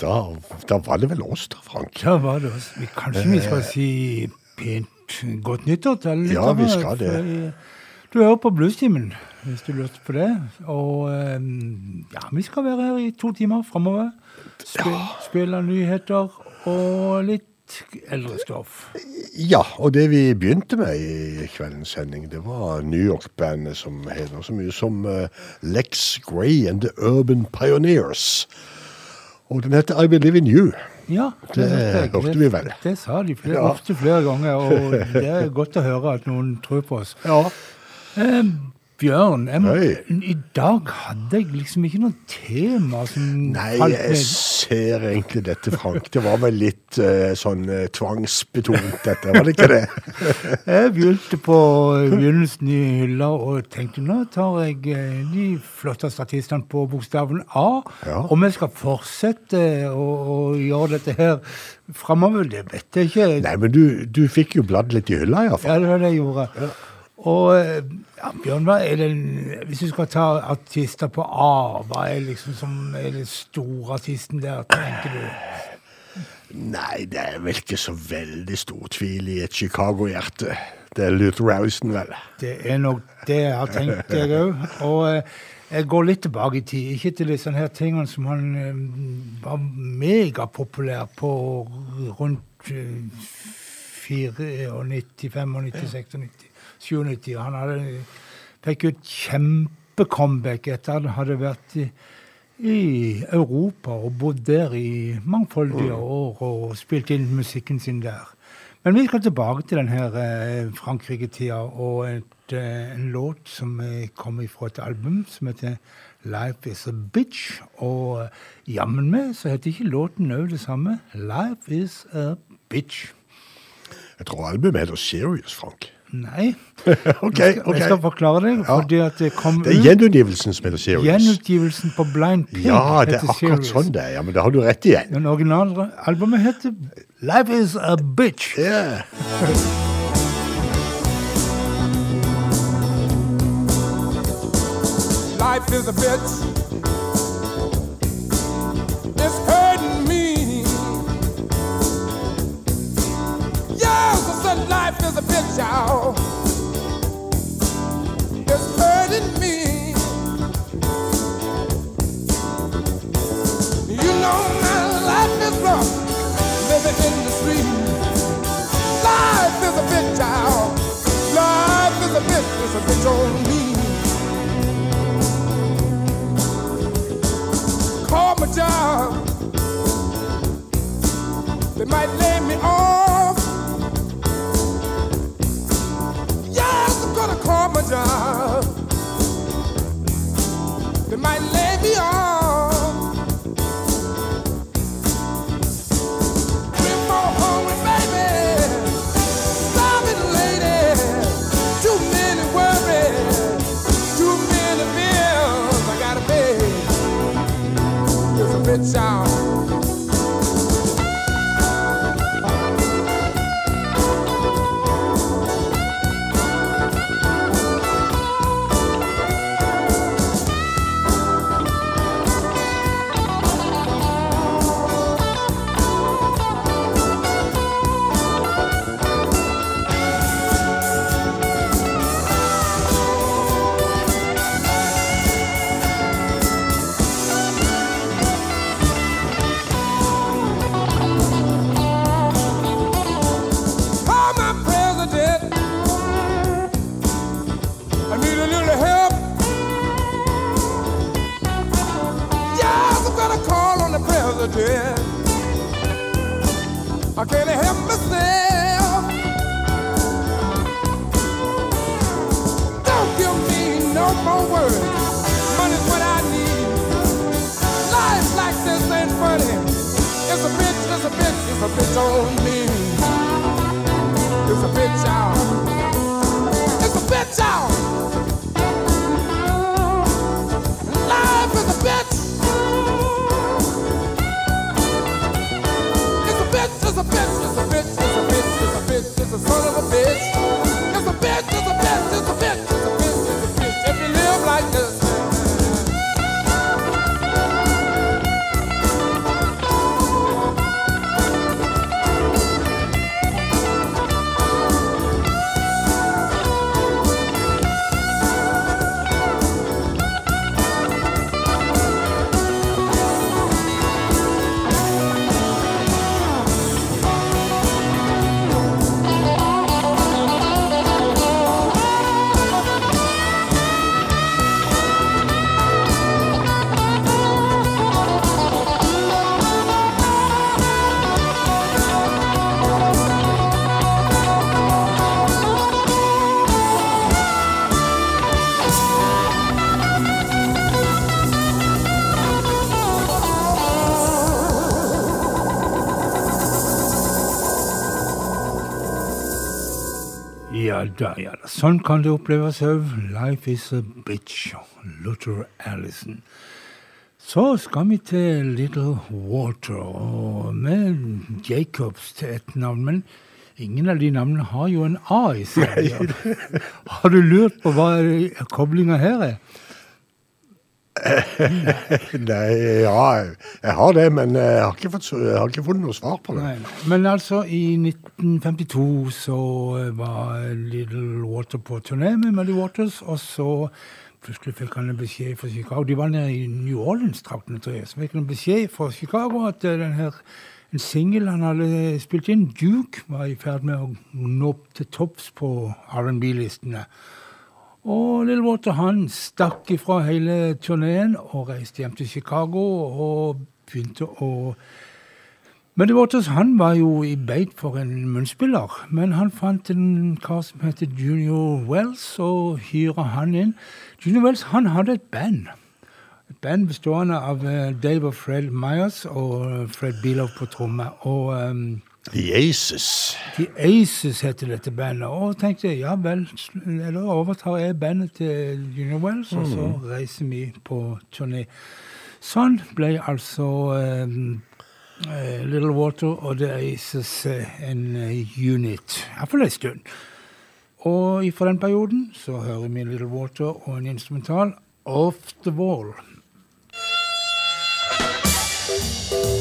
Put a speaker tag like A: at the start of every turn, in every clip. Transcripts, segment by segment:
A: da, da var det vel oss, da, Frank.
B: Ja, var det oss. Kanskje vi skal si pent godt nyttår til alle
A: Ja, vi skal det.
B: for, Du hører på Bluestimen, hvis du lurte på det. Og eh, ja, vi skal være her i to timer framover. Spil, Spille nyheter og litt eldre stoff.
A: Ja, og det vi begynte med i kveldens sending, det var New York-bandet som heter så mye som eh, Lex Gray and The Urban Pioneers. Og den heter I Believe In You.
B: Ja,
A: Det
B: jeg.
A: hørte vi vel.
B: Det sa de flere,
A: Ja.
B: ofte flere ganger, og det er godt å høre at noen tror på oss.
A: Ja.
B: Eh, Bjørn, må- i dag hadde jeg liksom ikke noe tema som
A: Nei, jeg ser egentlig dette, Frank. Det var vel litt uh, sånn uh, tvangsbetont, dette. Var det ikke det?
B: Jeg begynte på begynnelsen i hylla og tenkte nå tar jeg uh, de flotteste artistene på bokstaven A.
A: Ja.
B: Om jeg skal fortsette å, å gjøre dette her framover, det vet jeg ikke.
A: Nei, men du, du fikk jo bladd litt i hylla, iallfall.
B: Ja, det var det jeg gjorde. Og eh, ja, Bjørn, hva er det, hvis du skal ta artister på A, hva er liksom som er den store artisten der, tenker du?
A: Nei, det er vel ikke så veldig stor tvil i et Chicago-hjerte. Det er Luther Allison, vel.
B: Det er nok det jeg har tenkt, jeg òg. Og eh, jeg går litt tilbake i tid. Ikke til disse her tingene som han eh, var megapopulær på rundt eh, 94, 95, 96, 97. Han hadde, fikk jo et kjempecomeback etter han hadde vært i, i Europa og bodd der i mangfoldige år og spilt inn musikken sin der. Men vi skal tilbake til denne eh, Frankrike-tida og et, eh, en låt som kommer kom fra et album som heter Life Is A Bitch. Og eh, jammen meg så heter ikke låten òg det samme. Life Is A Bitch.
A: Jeg tror albumet heter Serious, Frank.
B: Nei.
A: ok,
B: Jeg skal,
A: ok.
B: jeg skal forklare det.
A: Ja.
B: Fordi at det kom
A: Det er gjenutgivelsen som heter Serious.
B: Gjenutgivelsen på Blind Pig
A: Ja, det er akkurat
B: Serious.
A: sånn det er. Ja, men da har du rett igjen.
B: Men originalalbumet heter Life Is A Bitch.
A: Yeah.
C: Life is a bitch. Life is a. It's hurting me. You know my life is rough, living in the street. Life is a. Life is a bitch, it's a bitch on me. call my job. They might lay me off. My job. They might lay me off. Three, four hungry baby. Starving lady. Too many worries. Too many bills I gotta pay. It's a bitch out.
B: Ja ja. Sånn kan det oppleves òg. Life is a bitch. Luther Allison. Så skal vi til Little Water, og med Jacobs til et navn. Men ingen av de navnene har jo en A i seg. Har du lurt på hva koblinga her er?
A: Nei, ja, jeg har det, men jeg har ikke, fått, jeg har ikke funnet noe svar på det.
B: Nei. Men altså, i 1952 så var Little Water på turné med Muddy Waters, og så plutselig fikk han en beskjed fra Chicago. De var nede i New Orleans-traktene, tror jeg. Så fikk han en beskjed fra Chicago at eh, den her, en singel han hadde spilt inn, Duke, var i ferd med å nå opp til topps på R&B-listene. Og Little Water han stakk ifra hele turneen og reiste hjem til Chicago og begynte å Little Waters han var jo i beit for en munnspiller, men han fant en kar som heter Junior Wells, og hyra han inn. Junior Wells han hadde et band. Et band bestående av eh, Dave og Fred Myers og Fred Bealow på tromme. Og um,
A: The Aces.
B: The Aces heter dette bandet. Og tenkte ja vel, da overtar jeg bandet til Junior Wells, og så reiser vi på turné. Sånn ble altså um, uh, Little Water og The Aces eh, en uh, unit. Iallfall en stund. Og fra den perioden så hører vi Little Water og en instrumental, Off The Wall. I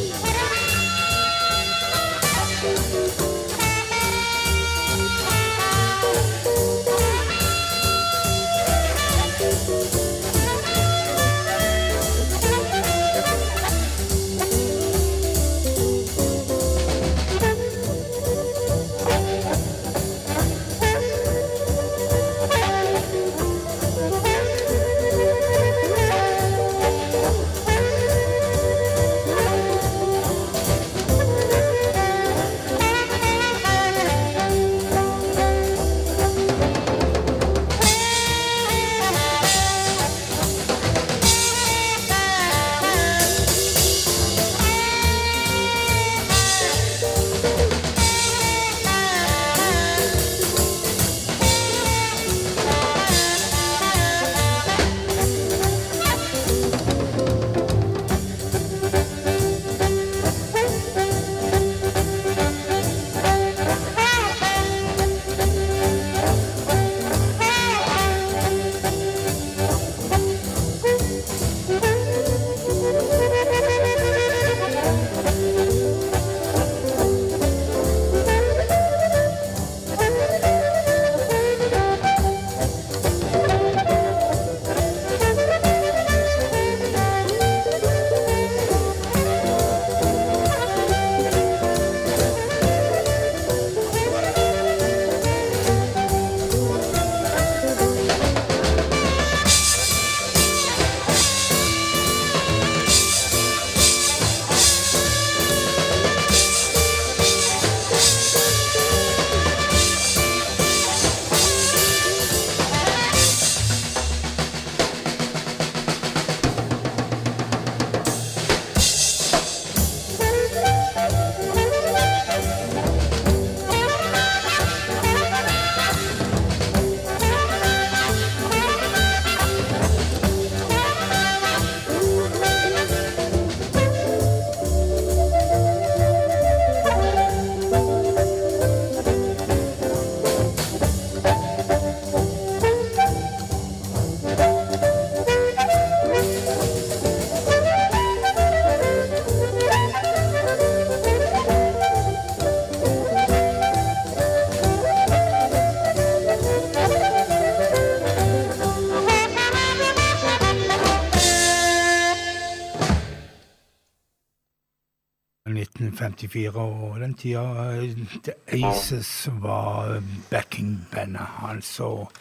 B: 1954, og den tida eh, Aces var backing-bandet hans. og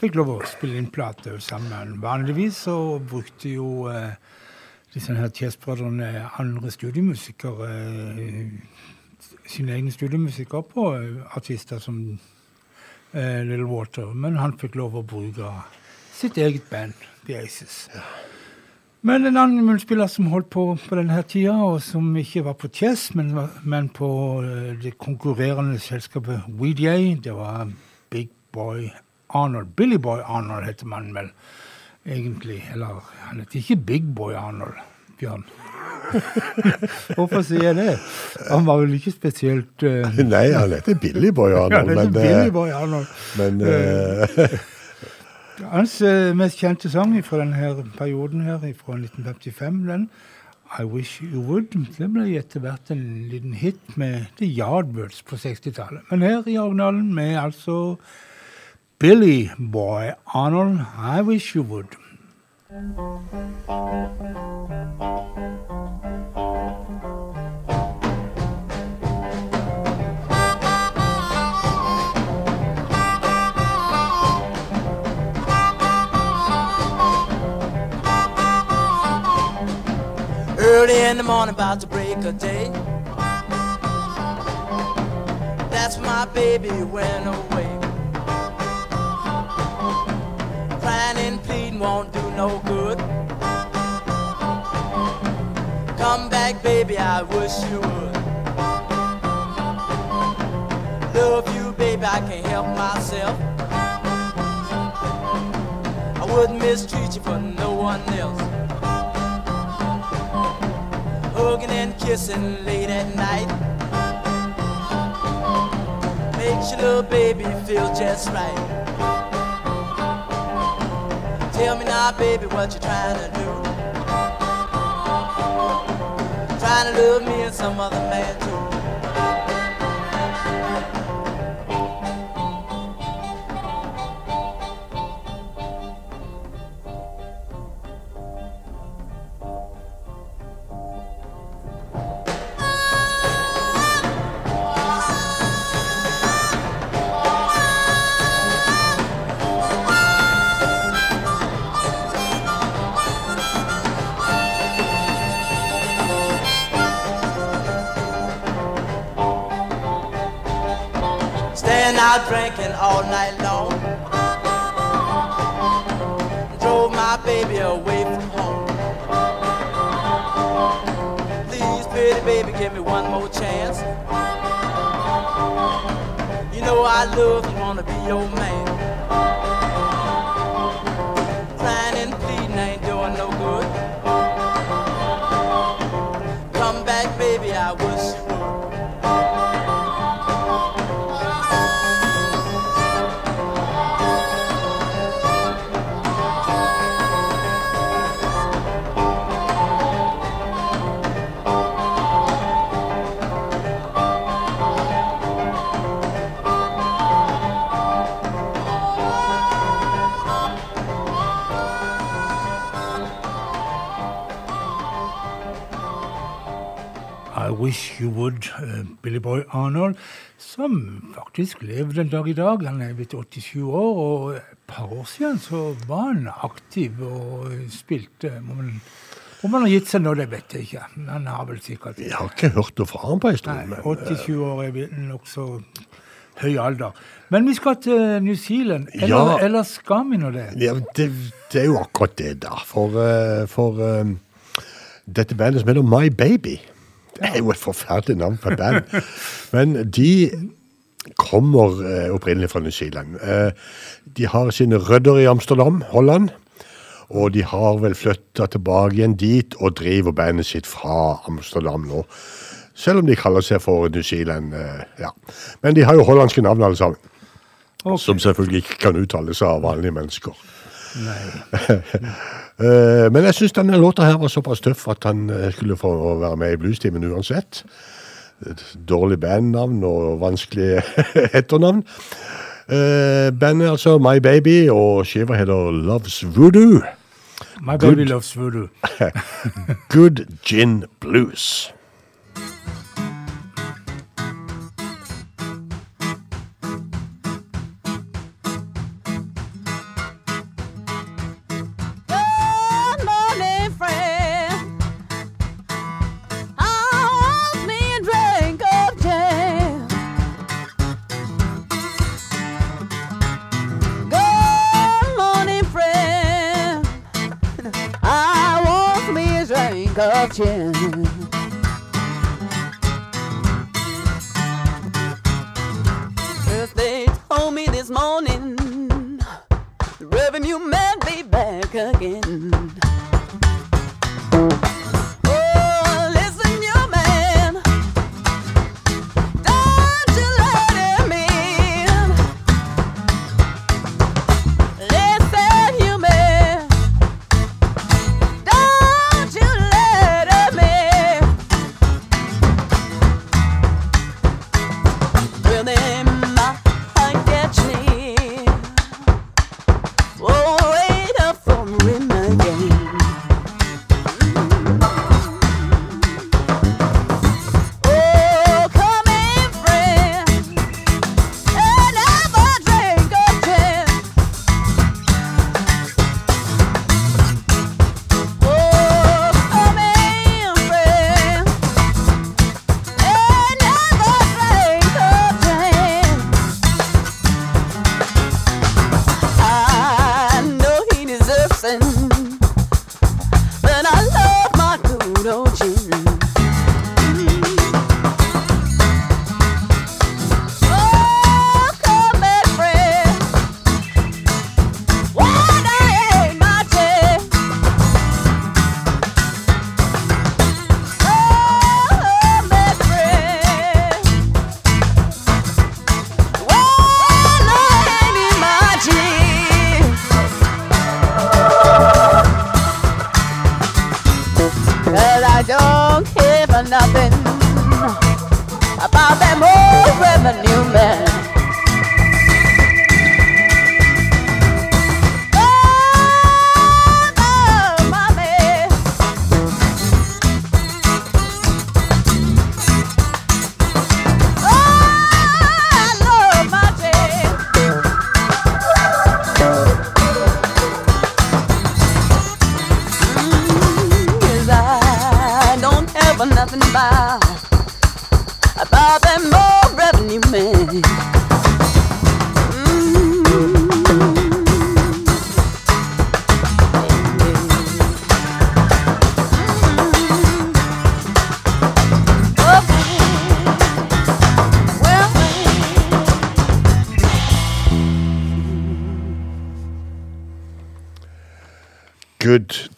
B: fikk lov å spille inn plater sammen. Vanligvis så brukte jo eh, disse her Chess-brødrene andre studiemusikere eh, Sine egne studiemusikere på eh, artister som eh, Little Water, men han fikk lov å bruke sitt eget band, The Aces. Men en annen munnspiller som holdt på på denne tida, og som ikke var på Chess, men, men på eh, det konkurrerende selskapet WeDA, det var Big Boy Arnold. Billy Boy Arnold heter mannen vel egentlig. Eller han heter ikke Big Boy Arnold, Bjørn. Hvorfor sier jeg det? Han var vel ikke spesielt uh,
A: Nei, han heter Billy Boy
B: Ja,
A: Arnold,
B: er
A: men,
B: Billy
A: eh,
B: Boy Arnold.
A: men eh,
B: Hans eh, mest kjente sang fra denne perioden her, fra 1955, den I Wish You Would, det ble etter hvert en liten hit med The Yardbirds på 60-tallet. Men her i originalen med altså Billy Boy Arnold, I Wish You Would.
D: Early in the morning, about to break a day. That's my baby went away. Crying and pleading won't do no good. Come back, baby, I wish you would. Love you, baby, I can't help myself. I wouldn't mistreat you for no one else hugging and kissing late at night. Makes your little baby feel just right. Tell me now, baby, what you're trying to do? Trying to love me and some other man too. One more chance. You know I love and wanna be your man. Wish You Would,
B: eh, Billy Boy Arnold, som faktisk lever den dag i dag. Han er blitt 87 år, og et par år siden så var han aktiv og spilte. Om han, om han har gitt seg nå, det vet jeg ikke. Han har vel sikkert
A: Jeg har ikke hørt noe fra han på en stund. men,
B: 87 år er nokså høy alder. Men vi skal til New Zealand. Eller,
A: Ja.
B: eller skal vi nå det?
A: Ja, det, det er jo akkurat det, da. For, eh, for eh, dette bandet som heter My Baby Det er jo et forferdelig navn på et band. Men de kommer eh, opprinnelig fra New Zealand. Eh, de har sine rødder i Amsterdam, Holland. Og de har vel flytta tilbake igjen dit og driver bandet sitt fra Amsterdam nå. Selv om de kaller seg for New Zealand. eh, ja. Men de har jo hollandske navn alle sammen.
B: Okay.
A: Som selvfølgelig ikke kan uttales av vanlige mennesker. Eh, men jeg syns denne låta her var såpass tøff at han eh, skulle få være med i Bluestimen uansett. Et dårlig bandnavn og vanskelig etternavn. Uh, bandet altså My Baby, og skiva heter Loves Voodoo.
B: My baby loves voodoo.
A: Good Gin Blues.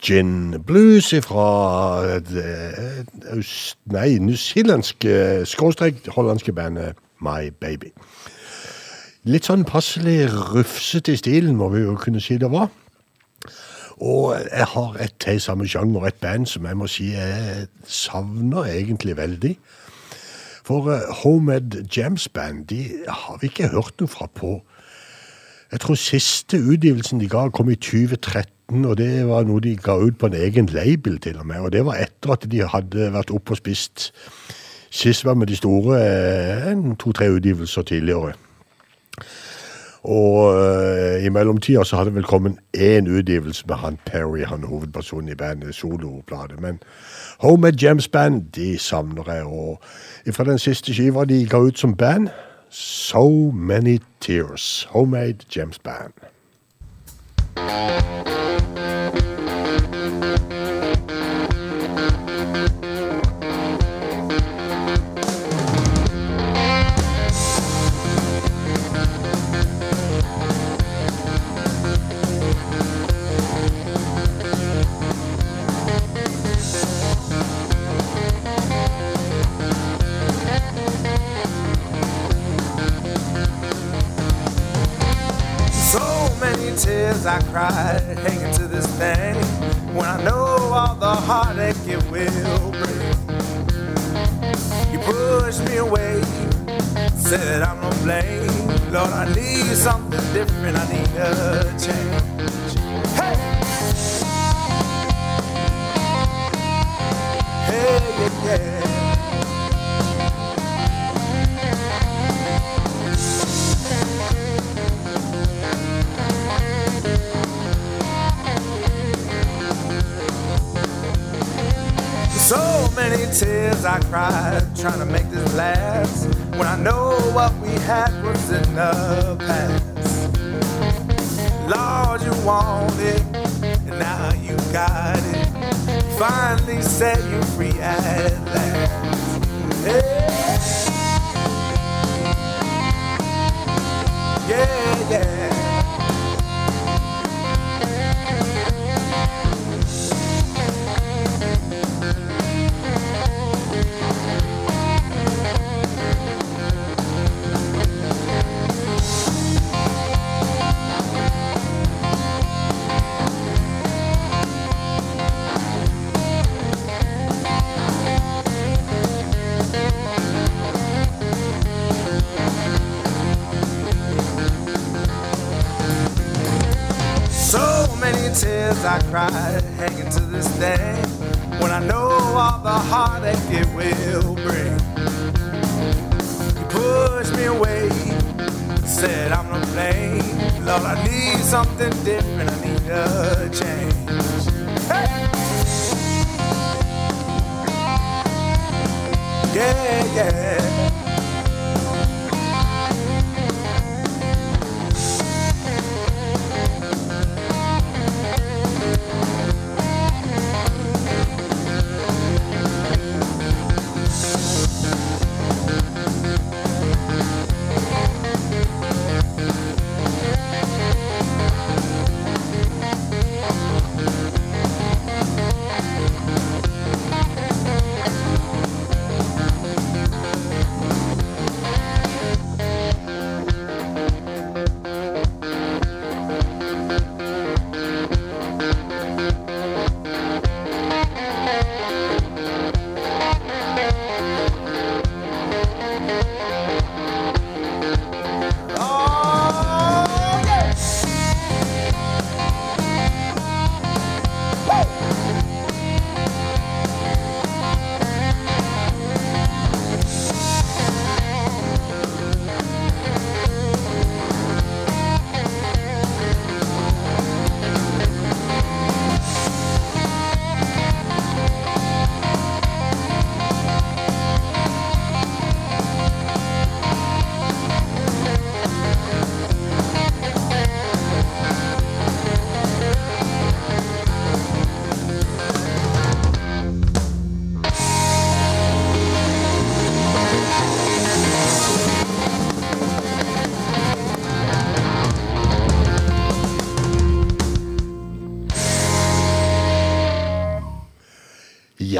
A: Gin Blues fra det nei, newzealandske, skråstrek hollandske bandet My Baby. Litt sånn passelig rufsete i stilen, må vi jo kunne si det var. Og jeg har et til samme sjanger, et band som jeg må si jeg savner egentlig veldig. For Homed Homemade Jams Band de har vi ikke hørt noe fra på jeg tror siste utgivelsen de ga kom i 2013, og det var noe de ga ut på en egen label til og med. Og det var etter at de hadde vært oppe og spist Sist var med de store eh, en to-tre utgivelser tidligere. Og uh, i mellomtida så hadde det vel kommet én utgivelse med han Perry, han hovedpersonen i bandet, soloplate. Men Homemade Gems Band, de savner jeg. Og fra den siste skiva de ga ut som band, So Many Tears. Homemade Gems Band.
E: So many tears I cried hanging to this thing when I know all the heartache it will bring. You pushed me away, said I'm no blame. Lord, I need something different, I need a change. Hey! Hey, yeah, yeah. So many tears I cried trying to make this last when I know what we had was in the past. Lord, you want it, and now you got it. Finally set you free at last. Lord, I need something different, I need a change.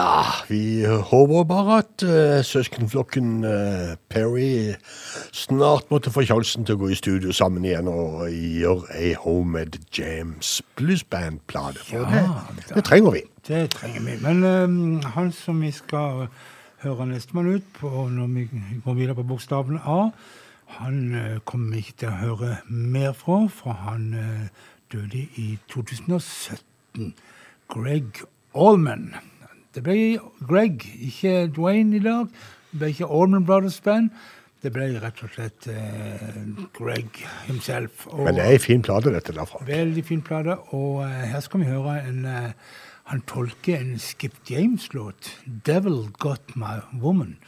A: Ja, vi håper bare at uh, søskenflokken uh, Perry snart måtte få sjansen til å gå i studio sammen igjen og gjøre ei Homemade James bluesband-plate. For
B: Ja,
A: det, det trenger vi.
B: Det trenger vi. Men um, han som vi skal høre nestemann ut på når vi går videre på bokstaven A, han uh, kommer vi ikke til å høre mer fra, for han uh, døde i 2017. Greg Allman. Det ble Greg, ikke Dwayne i dag. Det ble ikke Allman Brothers Band. Det ble rett og slett eh, Greg himself. Og
A: Men det er ei fin plate, dette der, Frank.
B: Veldig fin plate. Og eh, her skal vi høre en eh, Han tolker en Skip James-låt. 'Devil Got My
F: Woman'.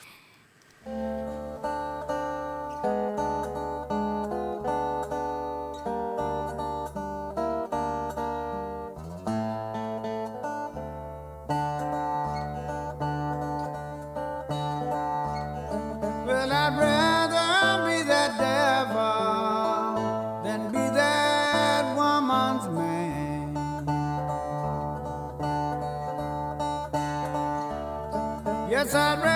F: Yes, I'd rather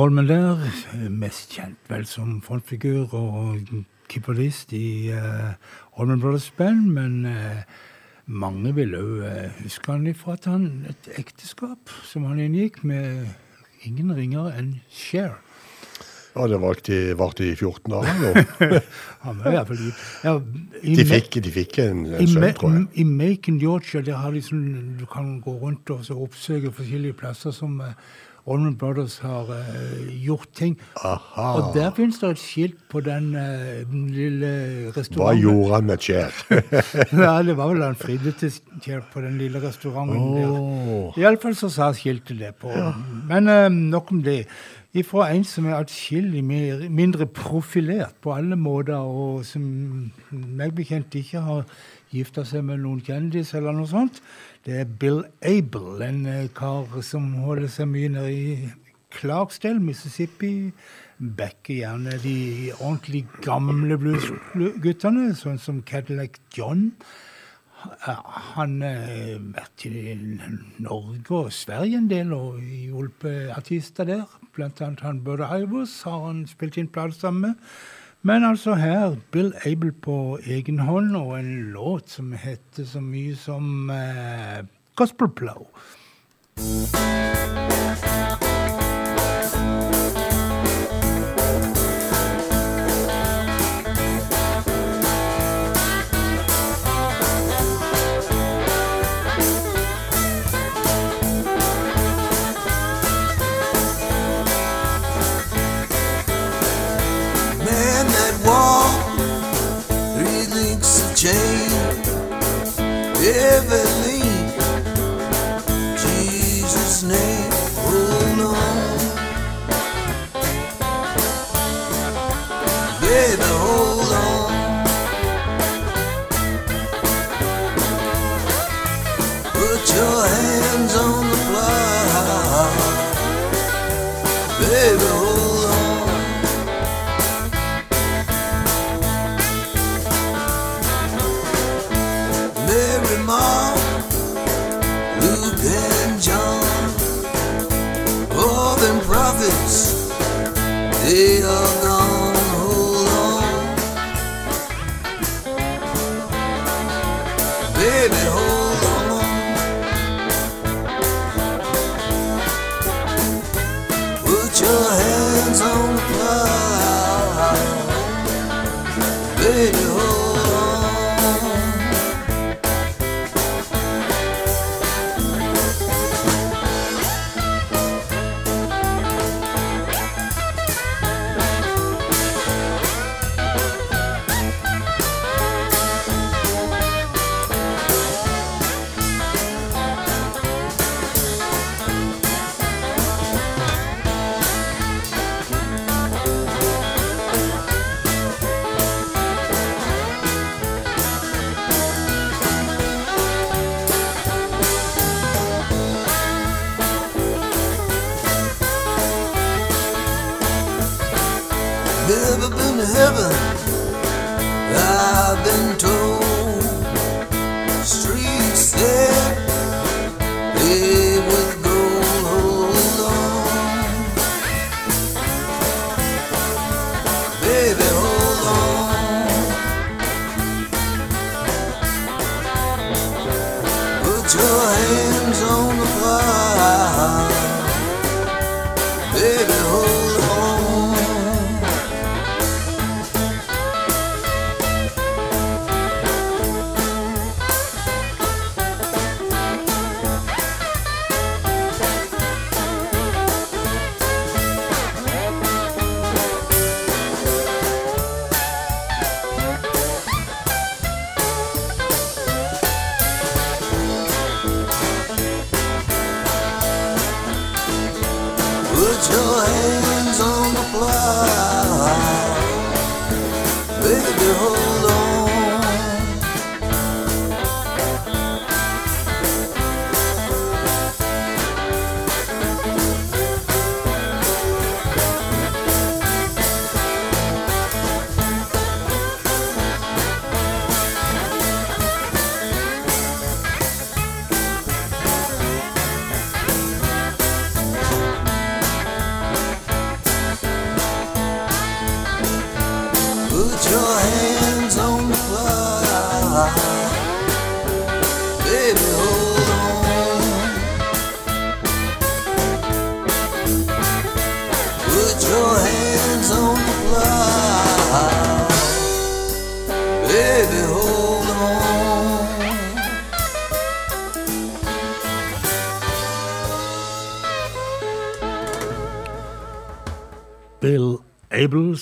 B: Allman der, mest kjent vel som frontfigur og keyboardist i uh, Olmen Brothers Band, men uh, mange vil òg uh, huske han ifra at han et ekteskap som han inngikk med ingen ringere enn Cher.
A: Ja, det varte i, varte i 14 år, jo.
B: Han var i hvert fall ja, i
A: De fikk, de fikk en, en sønn, tror jeg.
B: I Macon, Georgia, der har de sånn, du kan gå rundt og så oppsøke forskjellige plasser som uh, Allman Brothers har uh, gjort ting.
A: Aha.
B: Og der finnes det et skilt på den uh, den lille
A: Hva gjorde han med Cher?
B: ja, det var vel han fridde til Cher på den lille restauranten
A: oh.
B: der. Iallfall så sa skiltet det på. Men uh, nok om det. Ifra en som er atskillig mindre profilert på alle måter, og som meg bekjent ikke har gifta seg med noen kjendis eller noe sånt, det er Bill Abel, en eh, kar som holder seg mye nede i Clarksdale, Mississippi. Backer gjerne de ordentlig gamle bluesguttene, sånn som Cadillac John. Han har vært i Norge og Sverige en del og hjulpet artister der. Blant annet han Burde Ivers har han spilt inn plate sammen med. Men altså her Bill Abel på egen hånd og en låt som heter så mye som eh, Gospel Plow.
G: Put your hands on the plow. Baby, hold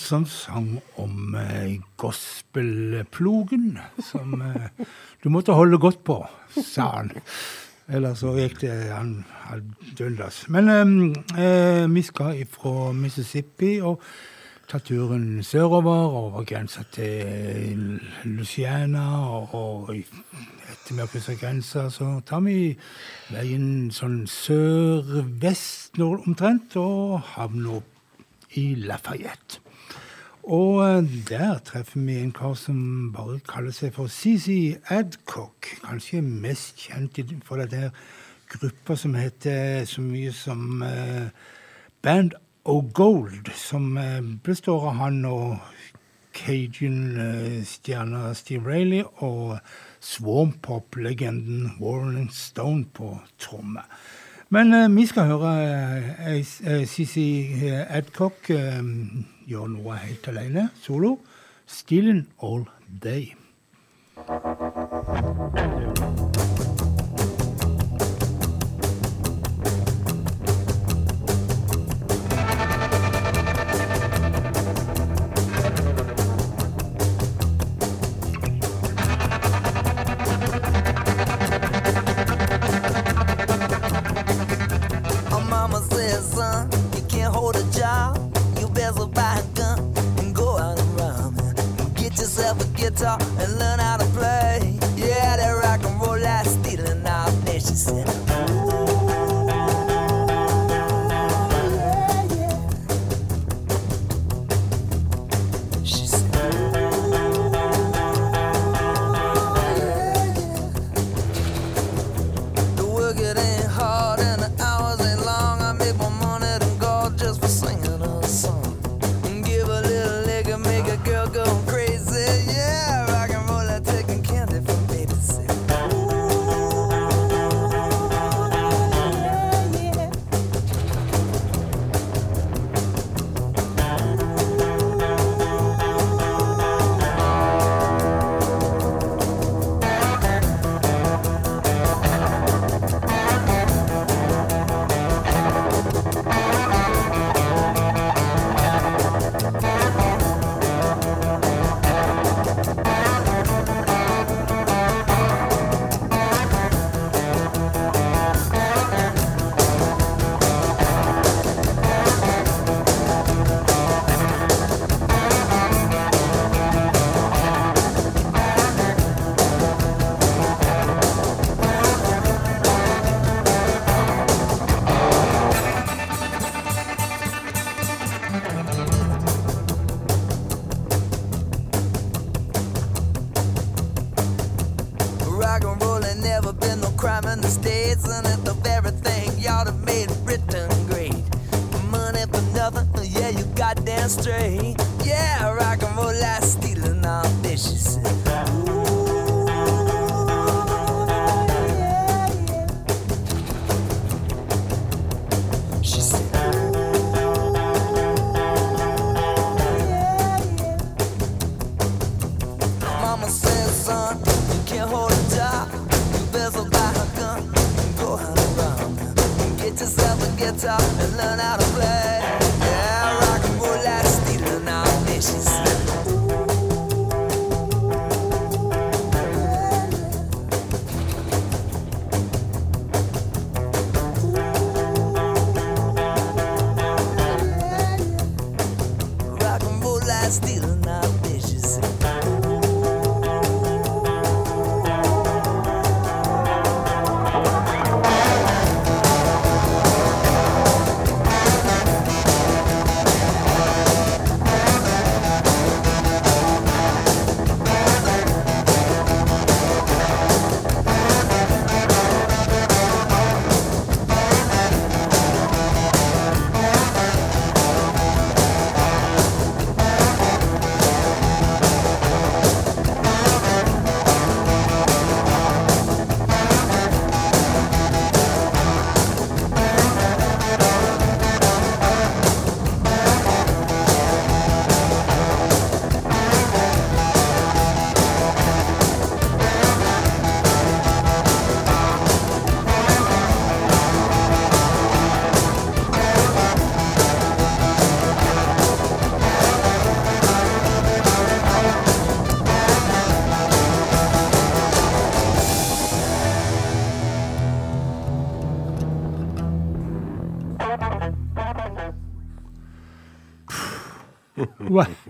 B: som sang om eh, gospelplogen, som eh, du måtte holde godt på, sa han. Eller så gikk det han dundas. Men eh, eh, vi skal fra Mississippi og ta turen sørover over grensa til Luciana. Og, etter vi har kryssa grensa, så tar vi veien sånn sør-vest omtrent, og havner opp i Lafayette. Og eh, der treffer vi en kar som bare kaller seg for CC Adcock. Kanskje mest kjent for denne gruppa som heter så mye som uh, Band O' Gold, som uh, består av han og Cajun-stjerna Steve Rayleigh og Swarmpop-legenden Warren Stone på tromme. Men vi skal høre CC Adcock eh, gjøre noe helt alene, solo. 'Stealing All Day'.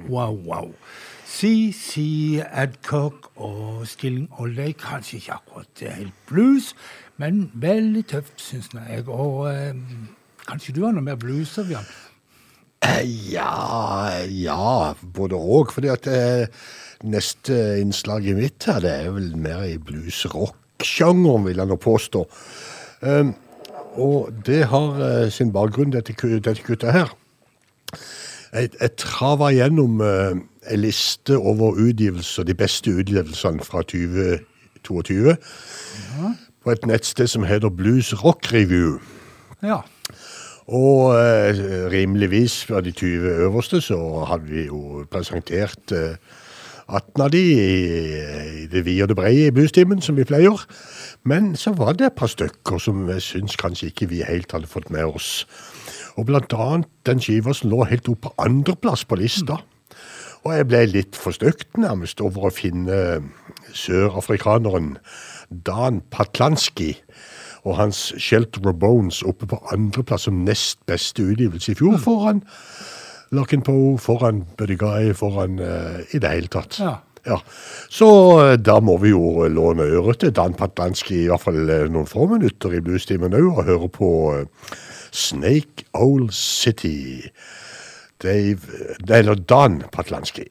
B: Wow, wow. CC Adcock og Stilling Olley, kanskje ikke akkurat helt blues, men veldig tøft, syns jeg. Og eh, kanskje du har noe mer blues, Bjørn?
A: Jan? Ja, ja, både òg. Fordi at eh, neste innslaget mitt her, det er vel mer i blues-rock-sjangeren, vil jeg nå påstå. Um, og det har eh, sin bakgrunn, dette, dette kuttet her. Jeg, jeg trava gjennom uh, en liste over utgivelser, de beste utgivelsene fra 2022, på et nettsted som heter Blues Rock Review.
B: Ja.
A: Og eh, rimeligvis av de 20 øverste så hadde vi jo presentert eh, 18 av de i, i det vide og det brede i bluestimen, som vi pleier. Men så var det et par stykker som jeg syns kanskje ikke vi helt hadde fått med oss. Og blant annet den skiva som lå helt oppe på andreplass på lista. Og jeg ble litt forstøkt nærmest over å finne sørafrikaneren Dan Patlanski og hans Shelter of Bones oppe på andreplass som nest beste utgivelse i fjor, foran Larkin Poe, foran Buddy Guy, foran uh, i det hele tatt.
B: Ja.
A: Ja, Så eh, da må vi jo låne øret til Dan Patlanski i hvert fall eh, noen få minutter i bluestimen òg, og høre på eh, Snake Owl City. Dave eller Dan Patlanski.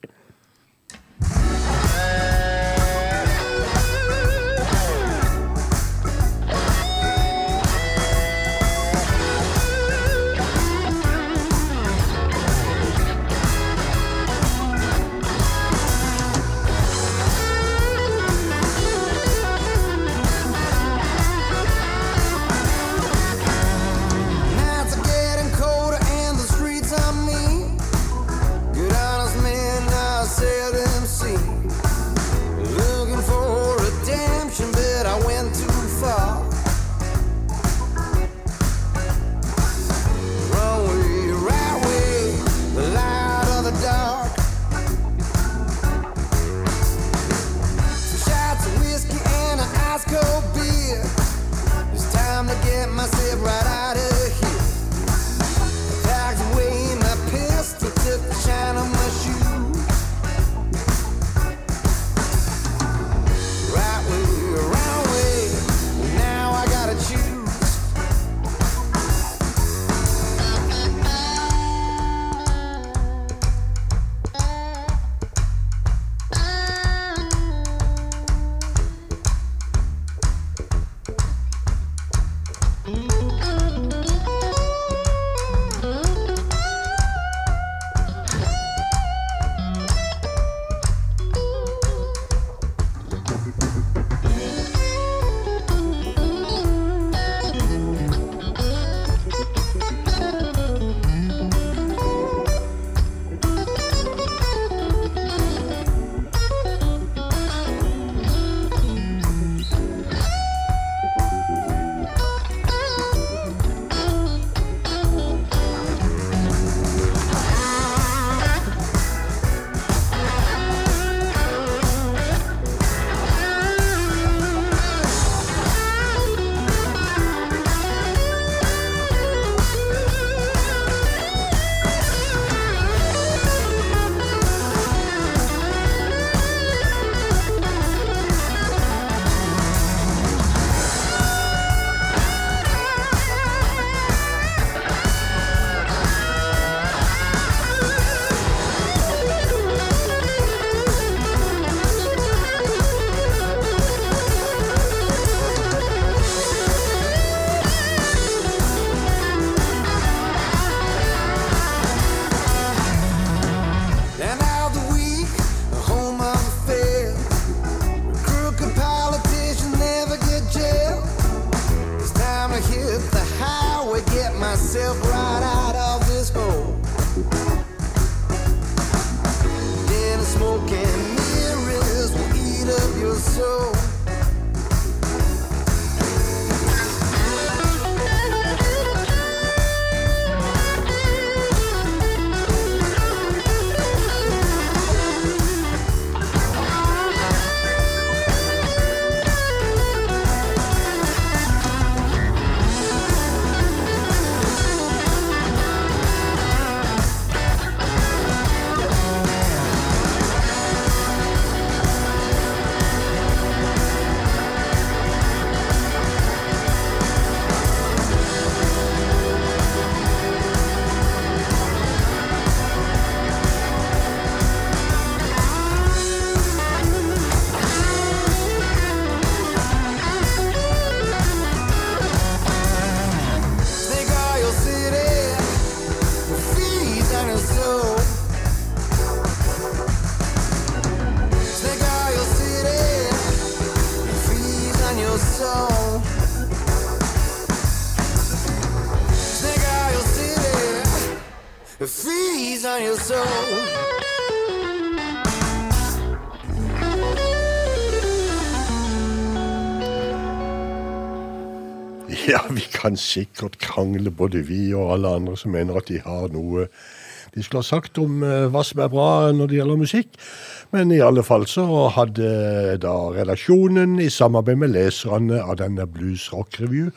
A: Kan sikkert krangle, både vi og alle andre som mener at de har noe de skulle ha sagt om eh, hva som er bra når det gjelder musikk. Men i alle fall så hadde da redaksjonen i samarbeid med leserne av denne Blues Rock Review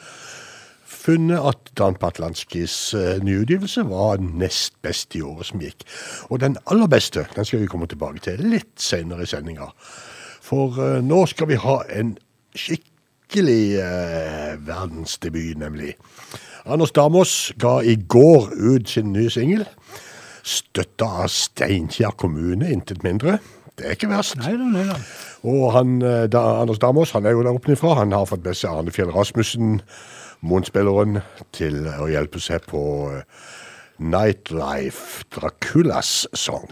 A: funnet at Dan Patlanskis uh, nyutgivelse var nest best i året som gikk. Og den aller beste den skal vi komme tilbake til litt senere i sendinga. For eh, nå skal vi ha en skikkelig eh, verdensdebut, nemlig. Anders Damås ga i går ut sin nye singel. Støtta av Steinkjer kommune, intet mindre. Det er ikke verst.
B: Nei nei, nei.
A: Og han, eh, da, Anders Damås han er jo der oppe ifra. Han har fått med seg Arne Fjell Rasmussen, Moen-spilleren, til å hjelpe seg på eh, Nightlife, Draculas sang.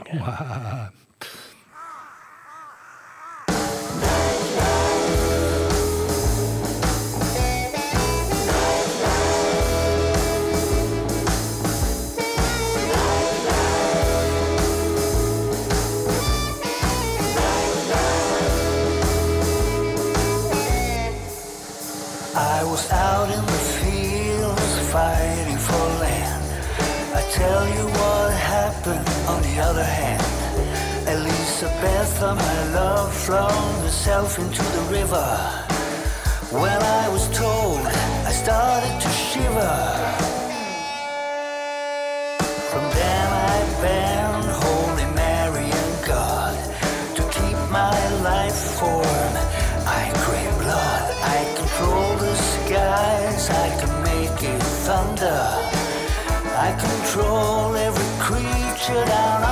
G: I was out in the fields fighting for land. I tell you what happened on the other hand. Elizabeth, my love, flung herself into the river. When I was told, I started to shiver. From then I banned Holy Mary and God to keep my life form. I can make it thunder. I control every creature down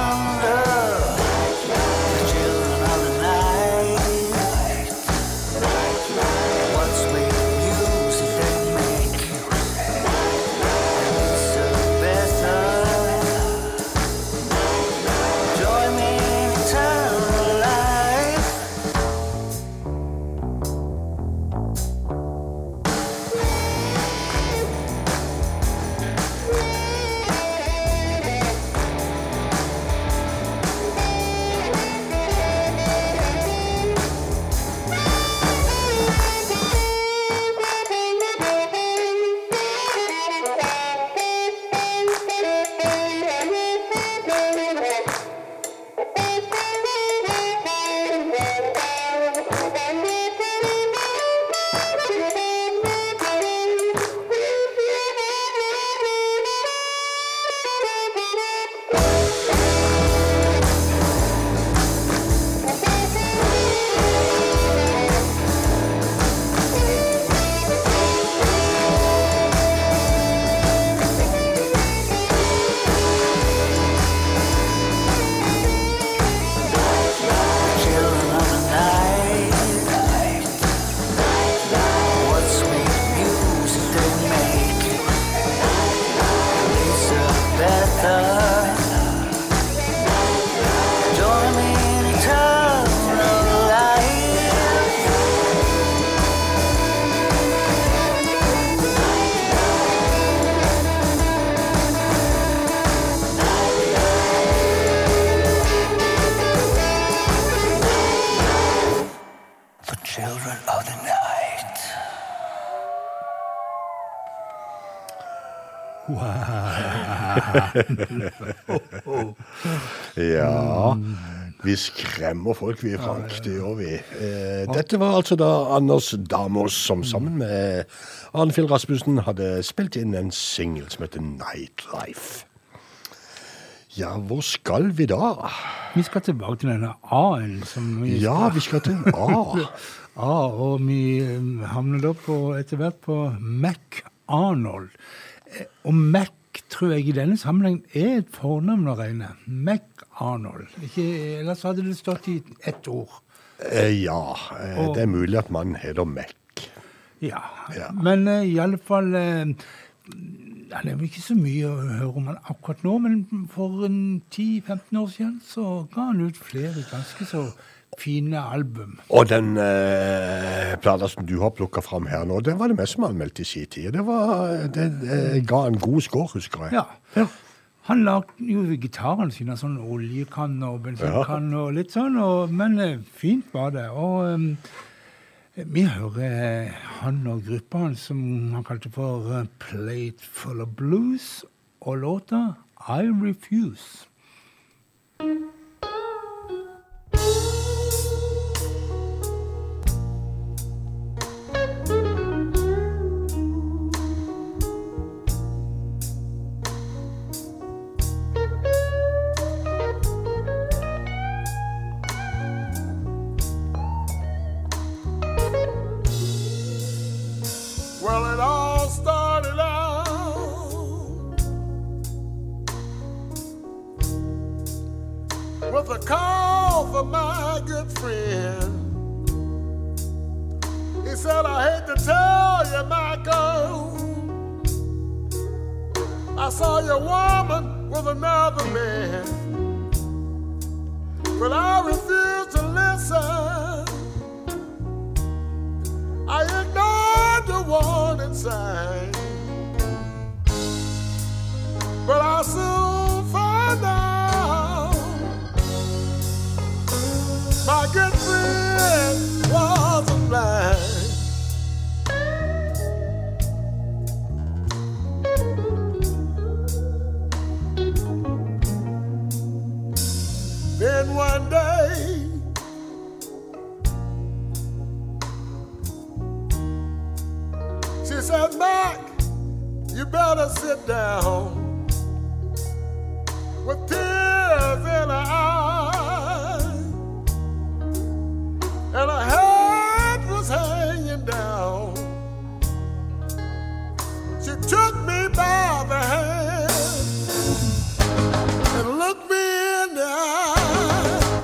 A: Ja, vi skremmer folk, vi, Frank. Det gjør vi. Eh, dette var altså da Anders Damås som sammen med Arnfjell Rasmussen hadde spilt inn en singel som heter Nightlife. Ja, hvor skal vi da?
B: Vi skal tilbake til denne A-en som vi
A: Ja, vi skal til A.
B: A, og vi eh, havner da på, etter hvert på Mac-Arnold. Eh, Og Mac tror jeg i denne sammenheng er et fornavn å regne. Mac-Arnold. Ellers hadde det stått i ett ord.
A: Eh, ja, eh,
B: Og-
A: det er mulig at mannen heter Mac.
B: Ja.
A: Ja.
B: Men uh, i alle fall eh, Det er vel ikke så mye å høre om han akkurat nå, men for 10-15 år siden så ga han ut flere ganske så fine album.
A: Og den eh, plata som du har plukka fram her nå, det var det mest som anmeldte i sin tid. Det, var, det eh, ga en god score, husker jeg.
B: Ja. Han lagde jo gitaren sine av sånn oljekann og bensinkanner og litt sånn, og, men eh, fint var det. Og um, vi hører eh, han og gruppa hans som han kalte for Plate Full of Blues, og låta I Refuse.
H: Woman with another man, but I refused to listen. I ignored the warning sign. But I soon sit down. With tears in her eyes, and her head was hanging down. She took me by the hand and looked me in the eye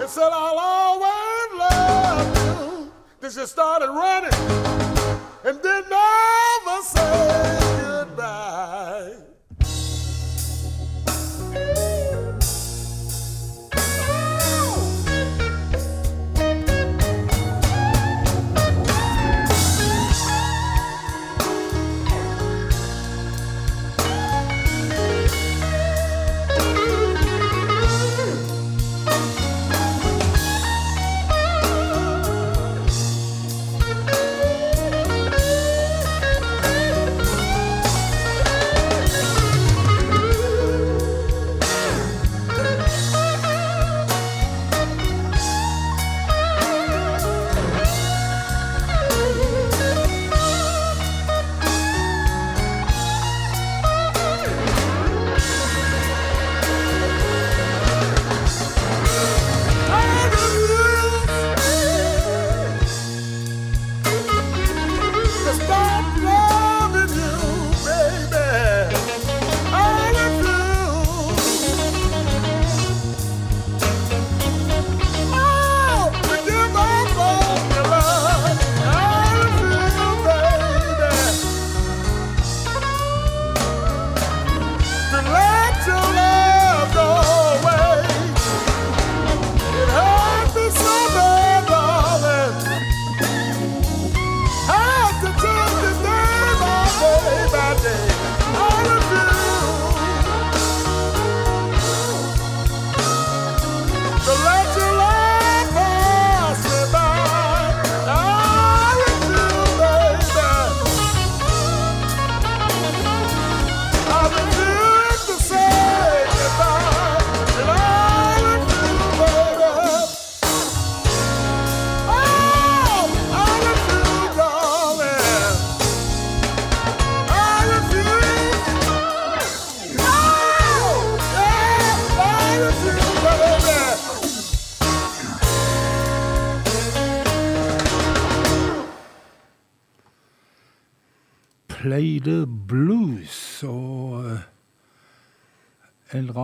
H: and said, I'll always love you. Then she started running and then never say goodbye.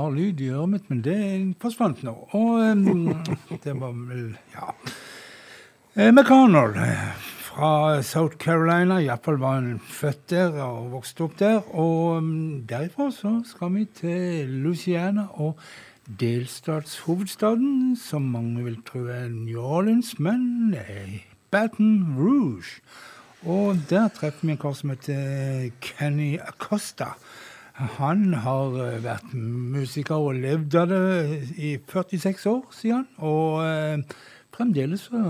B: Rar lyd i øret mitt, men det forsvant nå. Og um, det var vel Ja. Eh, McConnell eh, fra South Carolina, iallfall var han født der og vokste opp der. Og derifra så skal vi til Louisiana og delstatshovedstaden, som mange vil tro er New Orleans, men nei, Baton Rouge. Og der treffer vi en kar som heter Kenny Acosta. Han har eh, vært musiker og levd av det i 46 år, sier han. Og eh, fremdeles så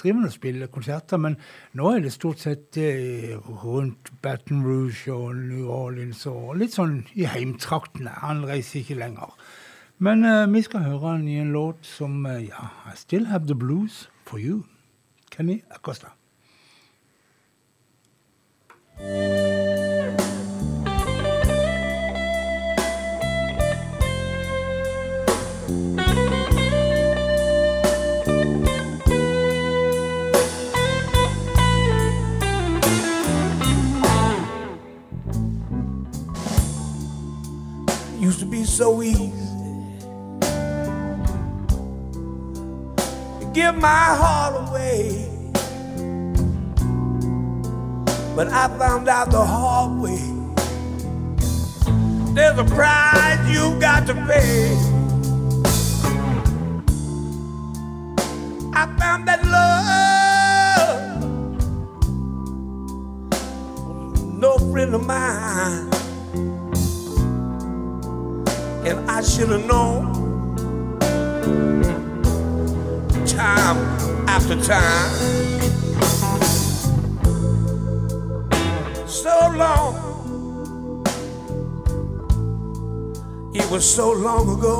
B: driver han og spiller konserter, men nå er det stort sett eh, rundt Baton Rouge og New Orleans og litt sånn i heimtraktene. Han reiser ikke lenger. Men eh, vi skal høre han i en låt som eh, ja, I Still Have The Blues For You. Kenny Acosta.
I: So easy to give my heart away. But I found out the hard way. There's a price you've got to pay. Should have known time after time. So long, it was so long ago,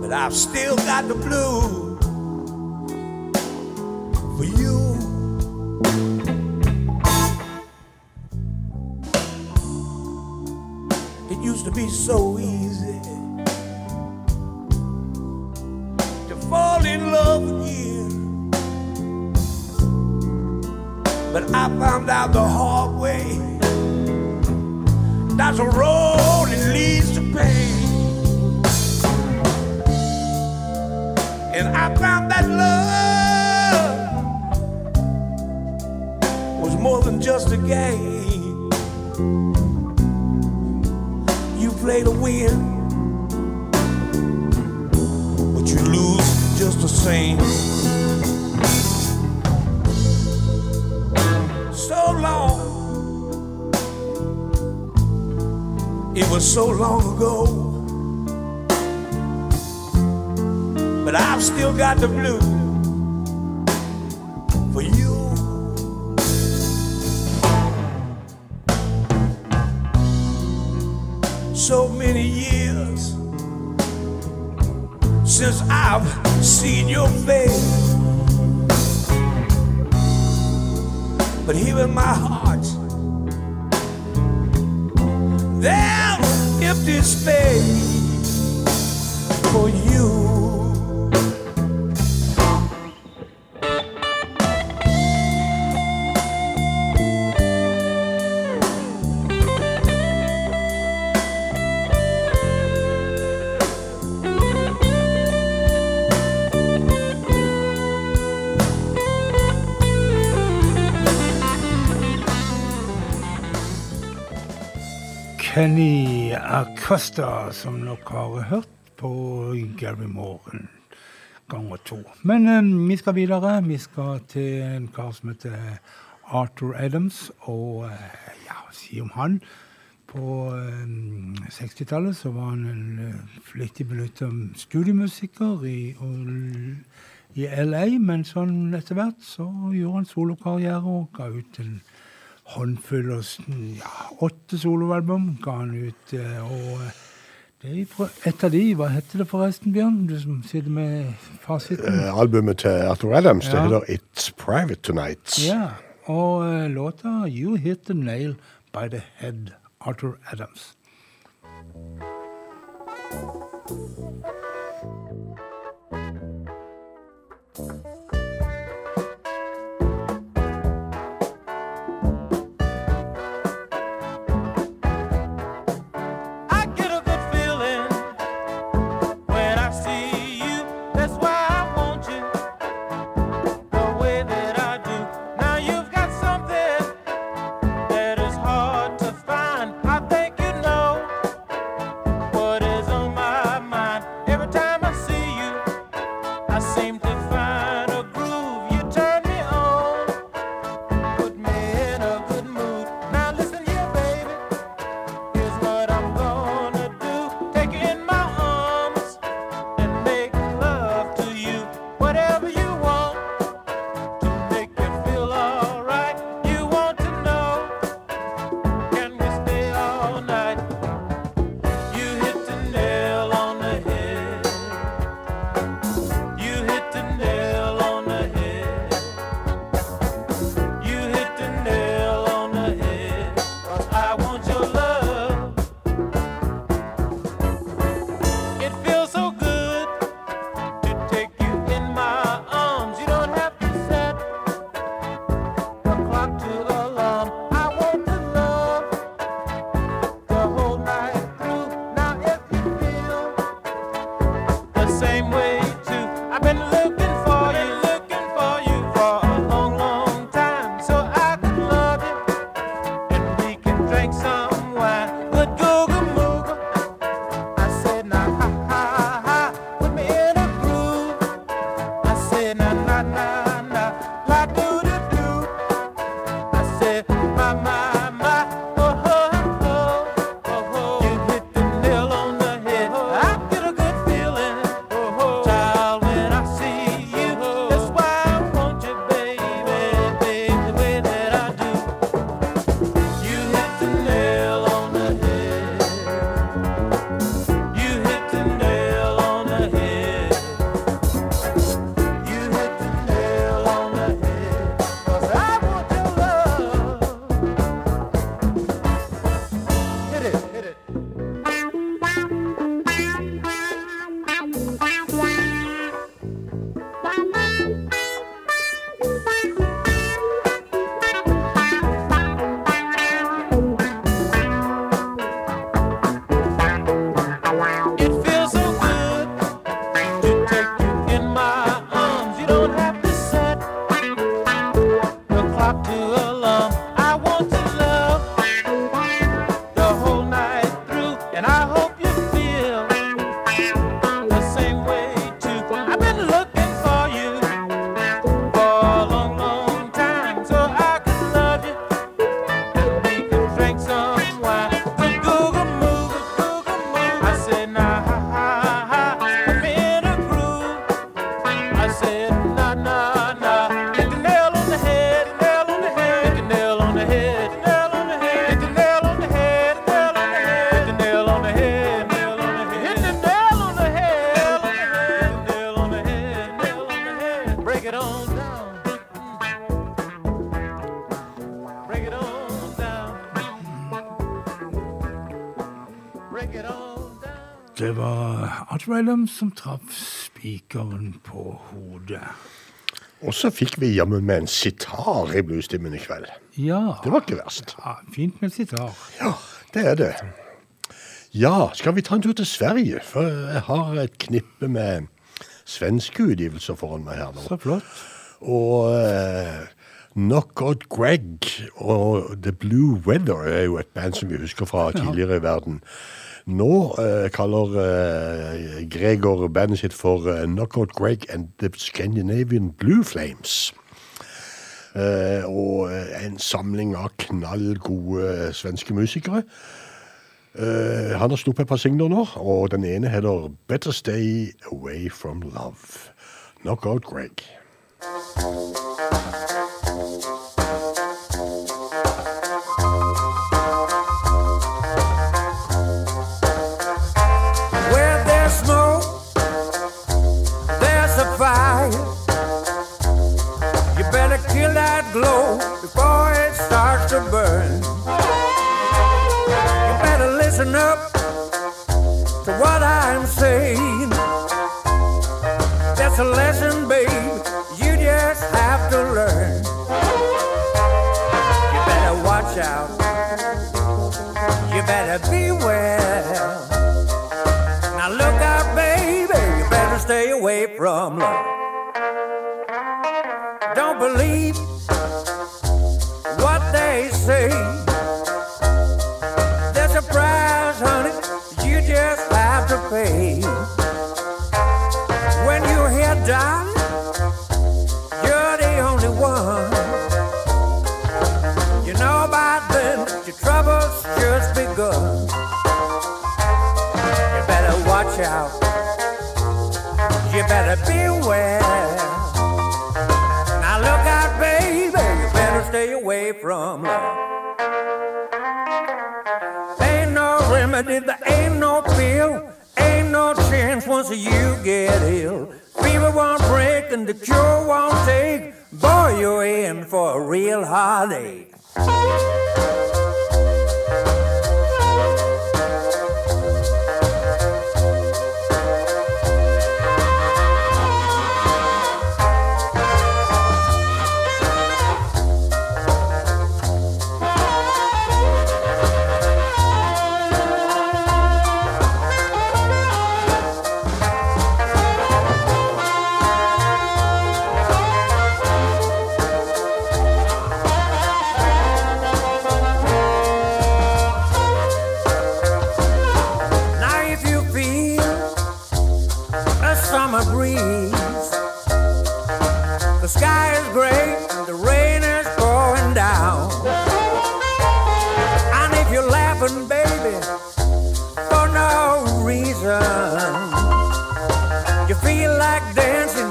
I: but I've still got the blues
B: Kenny Acosta, som nok har hørt på Gary Moore ganger to. Men eh, vi skal videre. Vi skal til en kar som heter Arthur Adams. Og eh, ja, si om han På eh, 60-tallet så var han en eh, flittig benytta studiemusiker i, og, i LA, men sånn etter hvert så gjorde han solokarriere og ga ut en håndfull og ja, åtte soloalbum ga han ut. eh, Og eh, det et av de, hva heter det forresten, Bjørn? Du som sitter med fasiten.
A: Uh, albumet til Arthur Adams det heter It's Private Tonight.
B: Ja, og uh, låta You Hit The Nail By The Head, Arthur Adams.
J: I
B: Det var Art Rylum som traff spikeren på hodet.
A: Og så fikk vi jammen med en sitar i bluestimen i kveld.
B: Ja.
A: Det var ikke verst.
B: ja fint med sitar.
A: Ja, det er det. Ja, skal vi ta en tur til Sverige? For jeg har et knippe med svenske utgivelser foran meg her nå.
B: Så flott.
A: Og uh, Knockout Greg og The Blue Weather er jo et band som vi husker fra tidligere i verden. Nå eh, kaller eh, Gregor bandet sitt for eh, Knockout Greg and The Scandinavian Blue Flames. Eh, og eh, en samling av knallgode eh, svenske musikere. Han har sluppet et par singler nå, og den ene heter Better Stay Away From Love. Knockout Greg.
K: I'm saying. That's a lesson, babe, you just have to learn. You better watch out. You better beware. Now look out, baby, you better stay away from love. Don't believe You better beware. Now look out, baby. You better stay away from love. Ain't no remedy, there ain't no pill. Ain't no chance once you get ill. Fever won't break and the cure won't take. Boy, you're in for a real heartache.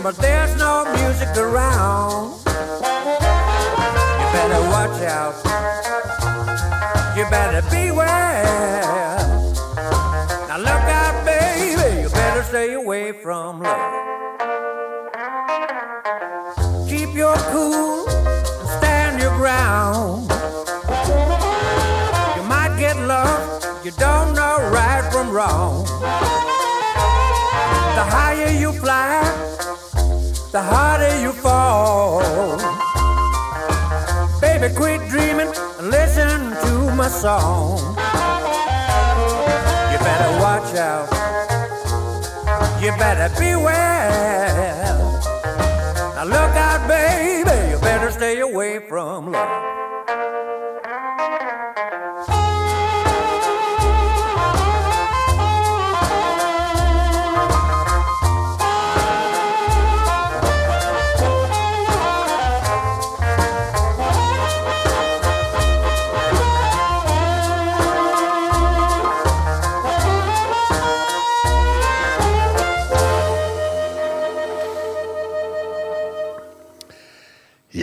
K: But there's no music around. You better watch out. You better beware. Now look out, baby, you better stay away from love. Song. You better watch out. You better beware. Now look out,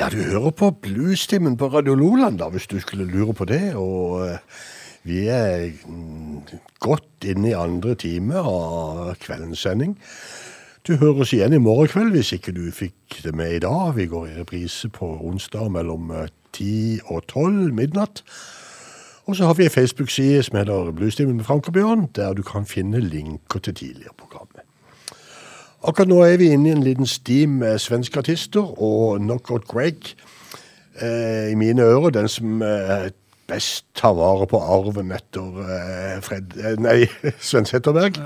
A: Ja, du hører på Bluestimen på Radio Loland, da, hvis du skulle lure på det. Og eh, vi er mm, godt inne i andre time av kveldens sending. Du hører oss igjen i morgen kveld hvis ikke du fikk det med i dag. Vi går i reprise på onsdag mellom eh, 10 og 12 midnatt. Og så har vi ei Facebook-side som heter Bluestimen med Frank og Bjørn, der du kan finne linker til tidligere program. Akkurat nå er vi inne i en liten sti med svenske artister og Knockout Greg. Eh, I mine ører den som eh, best tar vare på arven etter eh, Fred, eh, nei, Sven Setterberg.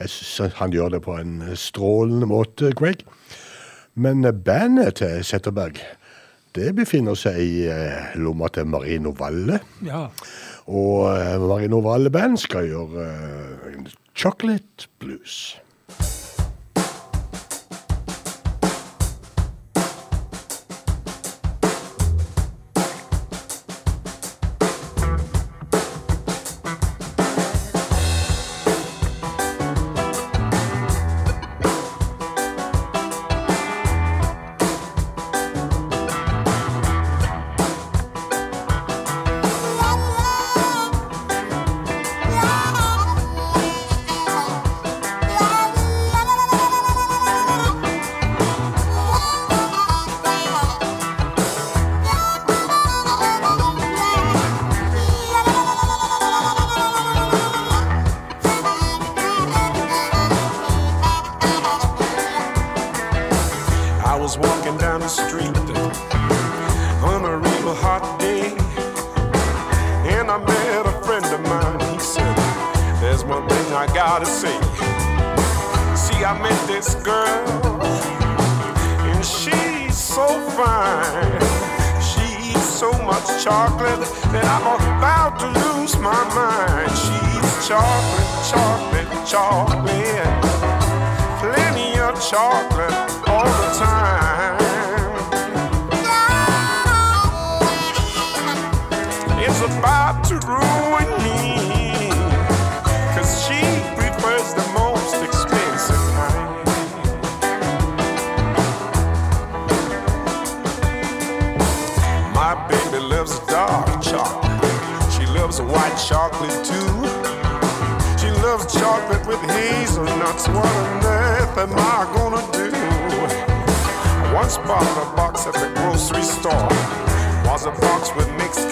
A: Jeg synes han gjør det på en strålende måte, Greg. Men eh, bandet til Setterberg det befinner seg i eh, lomma til Marino Valle.
B: Ja.
A: Og Marino Valle Band skal gjøre Chocolate Blues.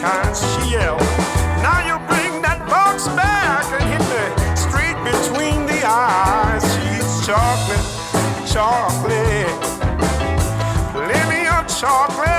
L: kind, she yelled. Now you bring that box back and hit me straight between the eyes. She's chocolate, chocolate, plenty of chocolate.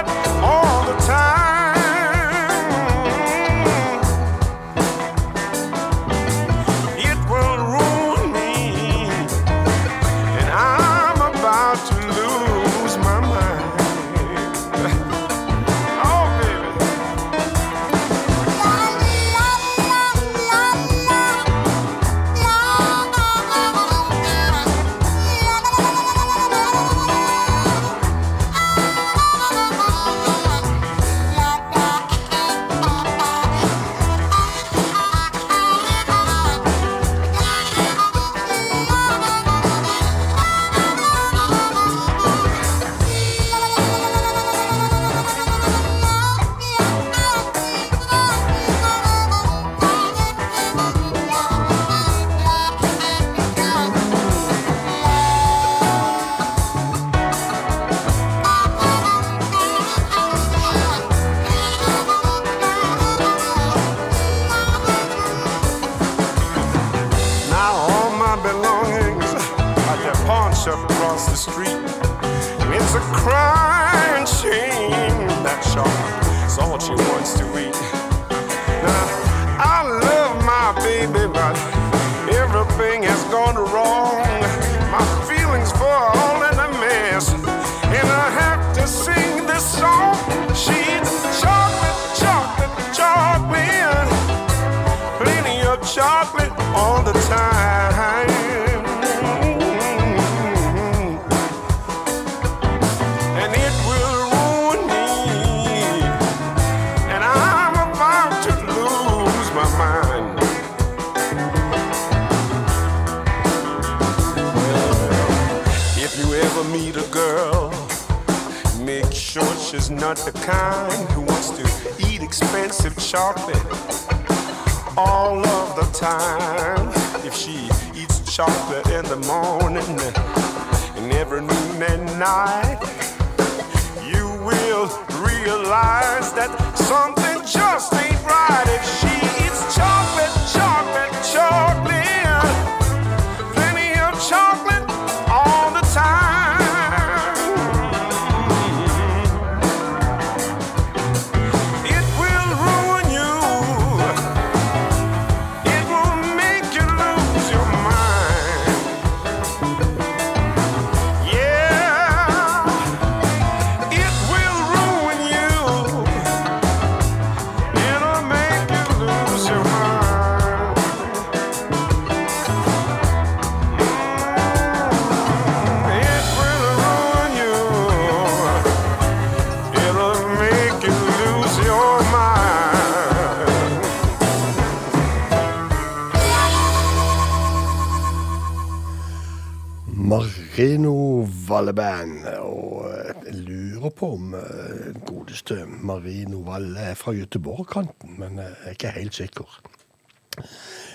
A: Er fra Göteborg-kanten, men jeg er ikke helt sikker.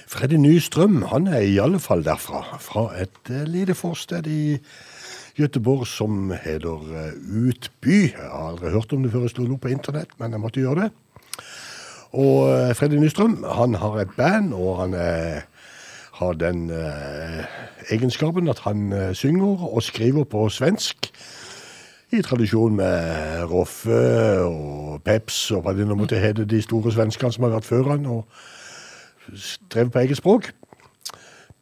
A: Freddy Nystrøm han er i alle fall derfra, fra et eh, lite forsted i Göteborg som heter eh, Utby. Jeg har aldri hørt om det før jeg slo det opp på internett, men jeg måtte gjøre det. Og eh, Freddy Nystrøm han har et band, og han er, har den eh, egenskapen at han eh, synger og skriver på svensk. I tradisjon med Roffe og Peps og hva det nå måtte hete, de store svenskene som har vært før han, og drev på eget språk.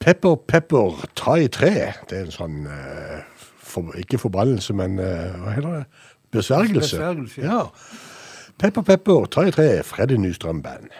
A: Pepper Pepper ta i tre. Det er en sånn eh, for, Ikke forbannelse, men eh, hva heter det? Besvergelse.
B: Besvergelse,
A: ja. Pepper Pepper ta i tre. Freddy Nystrøm Band.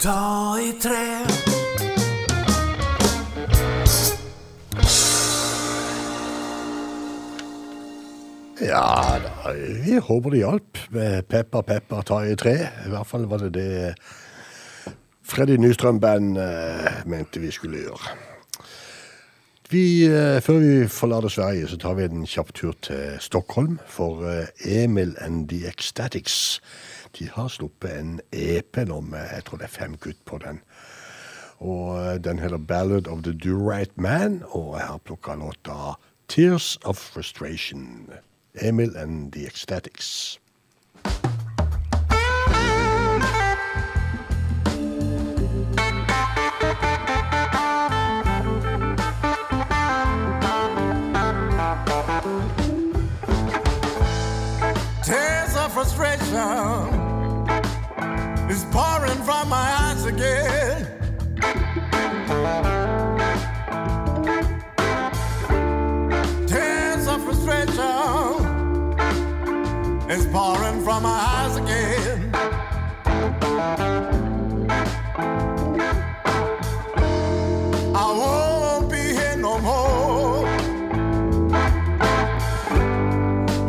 G: Ta i
M: tre.
A: Ja, da, vi håper det hjalp med Peppa Peppa ta i tre. I hvert fall var det det Freddy Nystrøm Band eh, mente vi skulle gjøre. Vi, eh, før vi forlater Sverige, så tar vi en kjapp tur til Stockholm. For eh, Emil and the Ecstatics de har sluppet en EP nå med jeg tror det er fem kutt på den. Og eh, Den heter 'Ballad of the Do-Right Man', og jeg har plukka låta 'Tears of Frustration'. Emil and the Ecstatics.
N: Frustration is pouring from my eyes again. Tears of frustration is pouring from my eyes again. I won't be here no more.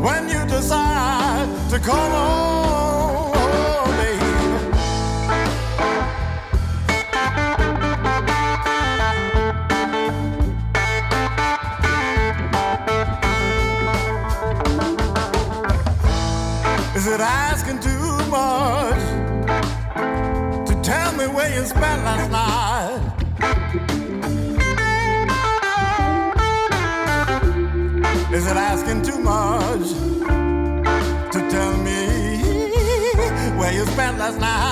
N: when you decide to come Is it asking too much to tell me where you spent last night?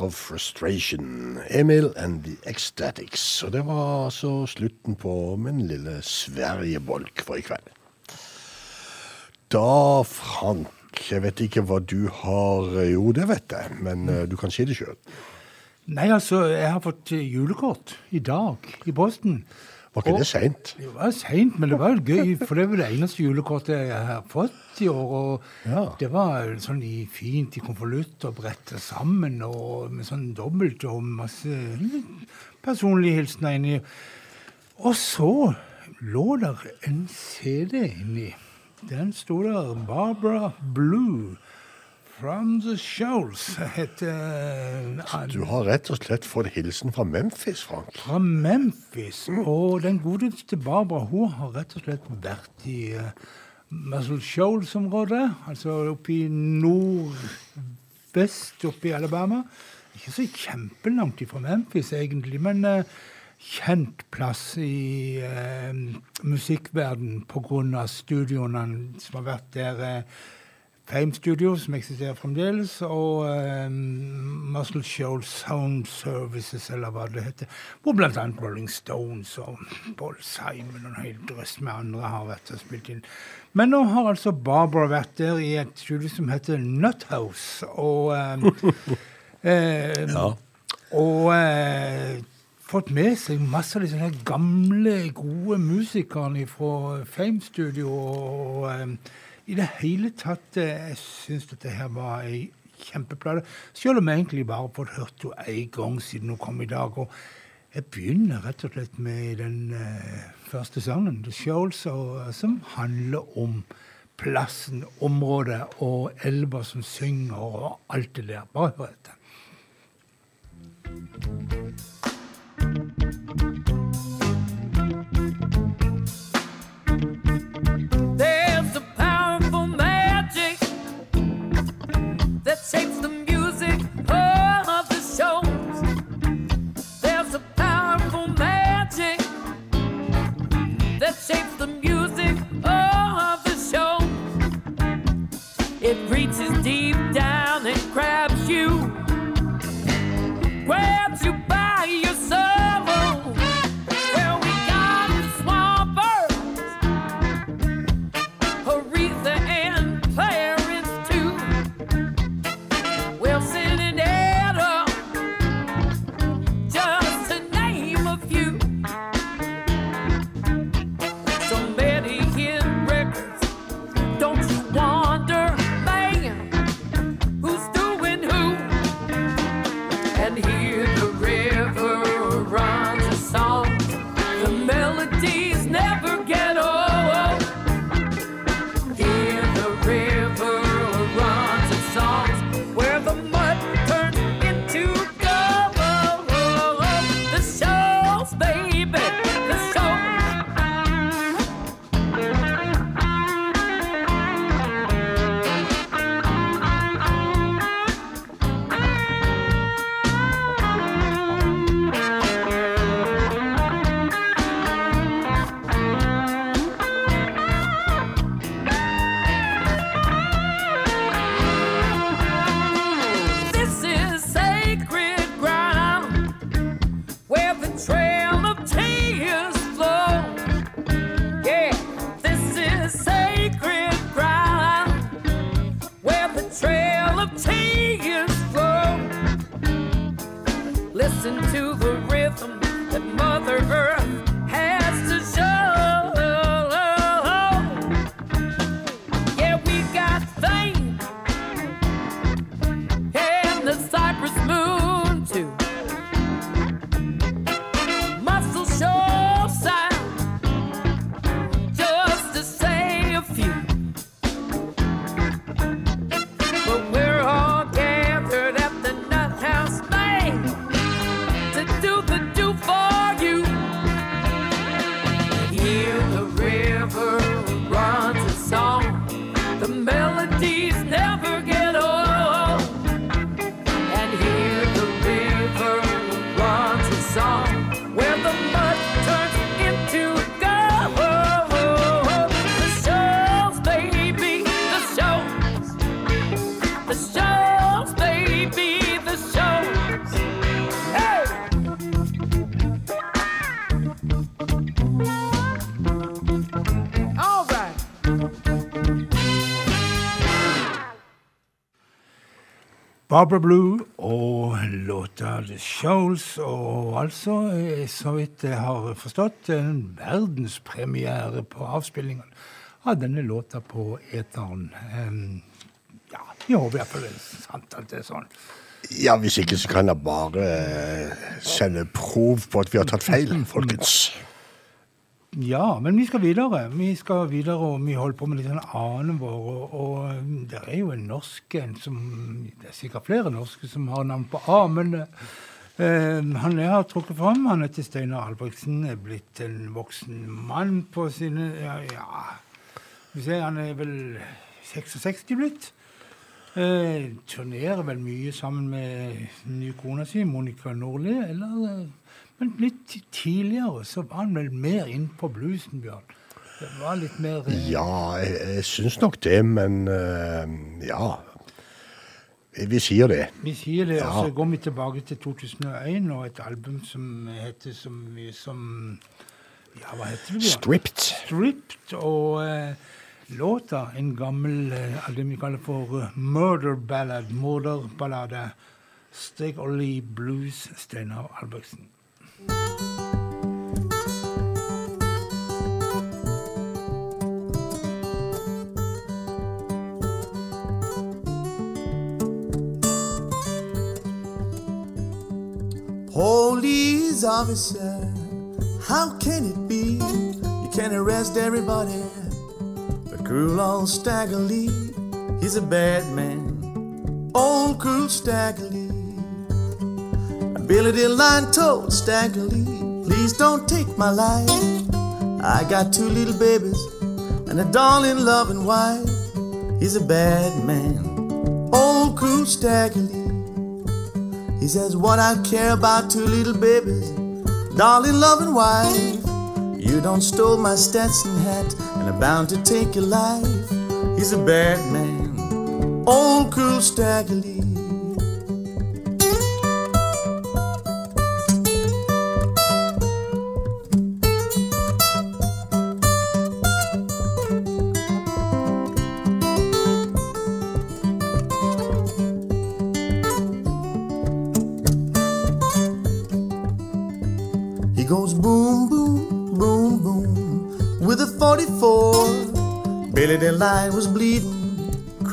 N: Of Frustration.
A: Emil and the Ecstatics. Og det var altså slutten på min lille Sverigebolk for i kveld. Da, Frank, jeg vet ikke hva du har Jo, det vet jeg, men eh, du kan si det sjøl.
B: Nei, altså, jeg har fått eh, julekort i dag i posten
A: Var ikke
B: Og-
A: det seint?
B: Det var seint, men det var gøy, for det var det eneste julekortet jeg har fått i år. Og det var sånn i, fint i konvolutt og brettet sammen, og med sånn dobbelt og masse personlige hilsener inni. Og så lå der en CD inni. Den sto der Barbara Blue. From the Shoals heter
A: Du har rett og slett fått hilsen fra Memphis, Frank.
B: fra Memphis. Og den godeste Barbara hun har rett og slett vært i uh, Muscle Shoals-området. Altså oppe i nordvest oppe i Alabama. Ikke så kjempelangt ifra Memphis, egentlig, men uh, kjent plass i uh, musikkverden pga. studioene som har vært der. Uh, Fame Studio, som eksisterer fremdeles, og um, Muscle Show Sound Services, eller hva det heter. Hvor annet Rolling Stones og Paul Simon og en hel drøss med andre har vært og spilt inn. Men nå har altså Barbara vært der i et studio som heter Nuthouse, og um, eh, Og eh, fått med seg masse av her gamle, gode musikerne fra Fame Studio. og... I det hele tatt eh, Jeg syns dette her var ei kjempeplate. Selv om jeg egentlig bare har fått hørt henne én gang siden hun kom i dag. Og jeg begynner rett og slett med den uh, første sangen, The Shoals, og, som handler om plassen, området og elva som synger og alt det der. Bare hør etter.
O: Safe
B: Barbara Blue og låta The Shoals, og altså, eh, så vidt jeg har forstått, en verdenspremiere på avspillingen av denne låta på eteren. Ja, vi håper iallfall det er sant at det er sånn.
A: Ja, hvis ikke så kan jeg bare eh, sende prov på at vi har tatt feil, folkens.
B: Ja, men vi skal videre. Vi skal videre, og vi holder på med litt sånn annen vår. Og, og det er jo en norsk en som Det er sikkert flere norske som har navn på A, men eh, han jeg har trukket fram, han heter Steinar Albrigtsen, er blitt en voksen mann på sine Ja, ja vi ser, han er vel 66 blitt. Eh, turnerer vel mye sammen med nye kona si, Monica Nordli, eller eh, Men litt tidligere så var han vel mer inn på bluesen, Bjørn. Det var litt mer eh,
A: Ja, jeg, jeg syns nok det, men uh, ja. Vi sier det.
B: Vi sier det,
A: Ja.
B: og så går vi tilbake til 2001 og et album som heter som, som Ja, hva heter det? Bjørn?
A: Stripped.
B: Stripped, og eh, låta, en gammel eh, det vi kaller for eh, murder ballad, morderballade. Steg Ollie Blues, Steinar Albrigtsen.
G: Police officer, how can it be? You can arrest everybody, but cruel old Stagger Lee, he's a bad man. Old cruel Stagger Billy Dillon told Stagger please don't take my life. I got two little babies and a darling loving wife. He's a bad man. Old cruel Stagger Lee. He says, What I care about two little babies, darling, loving wife. You don't stole my Stetson hat and are bound to take your life. He's a bad man, old cruel Stagger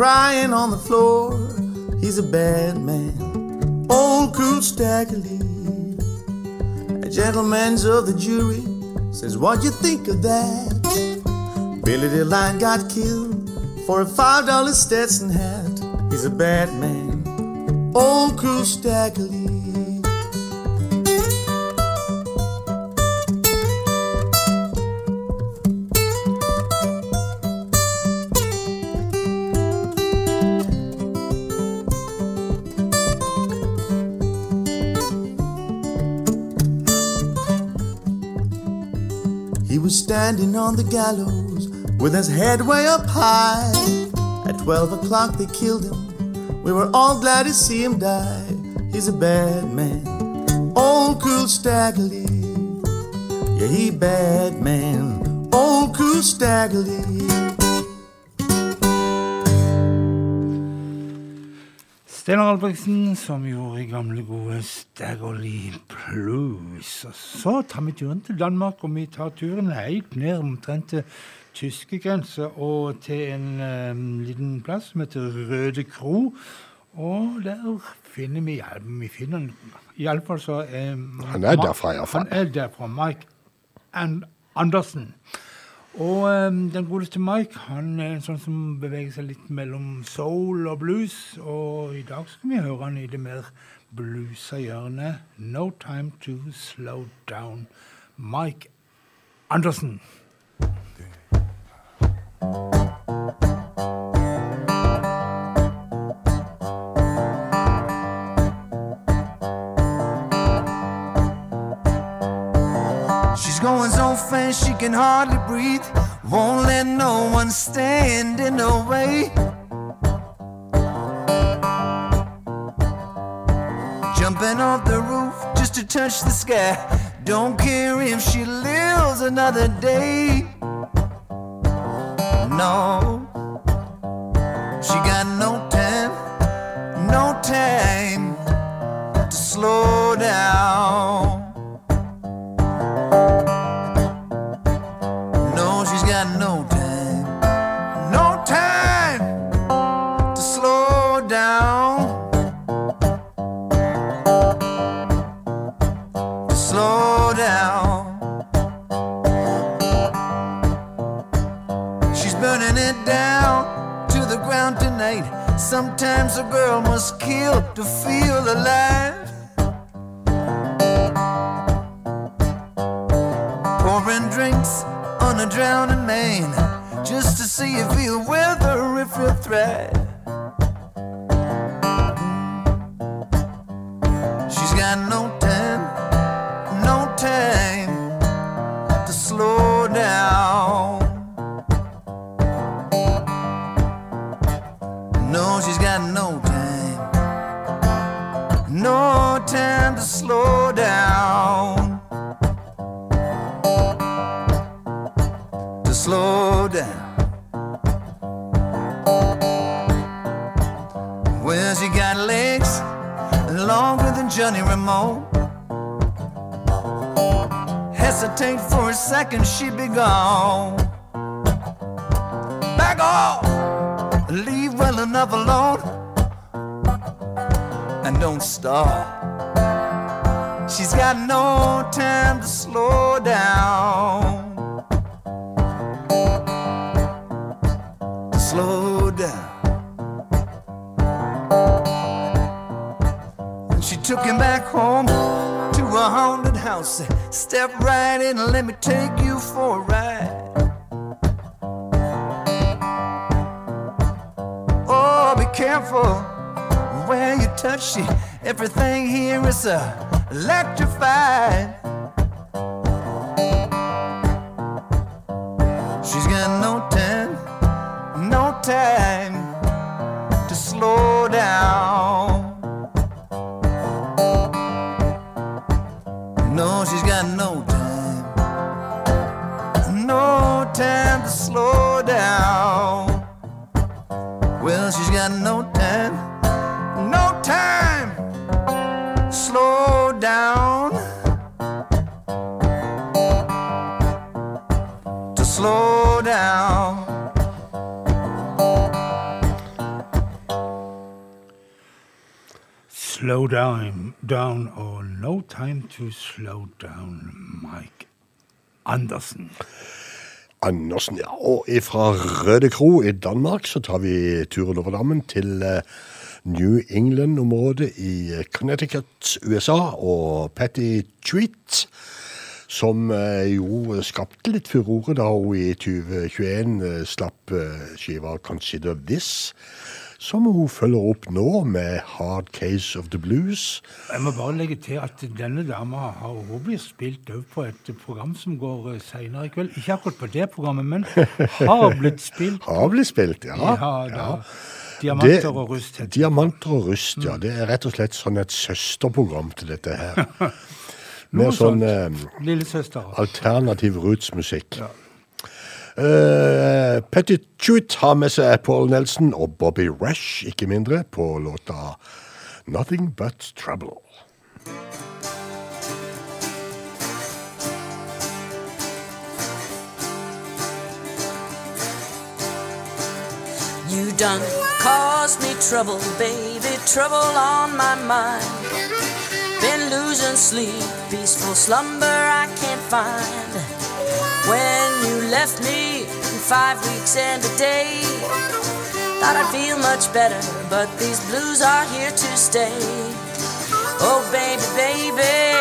G: crying on the floor. He's a bad man, old cruel Stagger Lee. A gentleman's of the jury says, What you think of that? Billy Delight got killed for a five dollar Stetson hat. He's a bad man, old cruel Stagger standing on the gallows with his head way up high. At 12 o'clock they killed him. We were all glad to see him die. He's a bad man. Old cruel Stagger Lee. Yeah, he bad man. Old cruel Stagger
B: Steinar Albrigtsen, som gjorde gamle, gode Staggerly Blues. Og så tar vi turen til Danmark, og vi tar turen helt ned omtrent til tyskegrensa og til en um, liten plass som heter Røde Kro. Og der finner vi hjelpen, Vi finner Iallfall så er
A: Han er derfra, iallfall.
B: Han er derfra. Mike and Andersen. Og um, den godeste Mike han er en sånn som beveger seg litt mellom soul og blues. Og i dag skal vi høre han i det mer bluesa hjørnet. No time to slow down. Mike Andersen.
G: She's and she can hardly breathe. Won't let no one stand in her way. Jumping off the roof just to touch the sky. Don't care if she lives another day. No, she got no time, no time to slow down. To slow down,
B: Mike Andersen.
A: Andersen, ja. Og fra Røde Kro i Danmark så tar vi turen over dammen til eh, New England-området i eh, Connecticut, USA, og Patty Treat, som eh, jo skapte litt furore da hun i 2021 eh, slapp skiva Consider This, som hun følger opp nå med Hard Case of the Blues.
B: Jeg må bare legge til at denne dama har også blitt spilt òg på et program som går seinere i kveld. Ikke akkurat på det programmet, men har blitt spilt.
A: Har blitt spilt, ja.
B: Ja, da. Diamanter
A: Det-
B: og rust. heter det.
A: Diamanter og rust, ja. Det er rett og slett sånn et søsterprogram til dette her.
B: Med
A: Mer sånn eh, alternativ rootsmusikk. Uh, Petty Chute har med seg Paul Nelson og Bobby Rash, ikke mindre, på låta 'Nothing But Trouble'.
P: You done caused me trouble, baby, trouble on my mind. Been losing sleep, peaceful slumber I can't find. When you left me in five weeks and a day, thought I'd feel much better, but these blues are here to stay. Oh, baby, baby,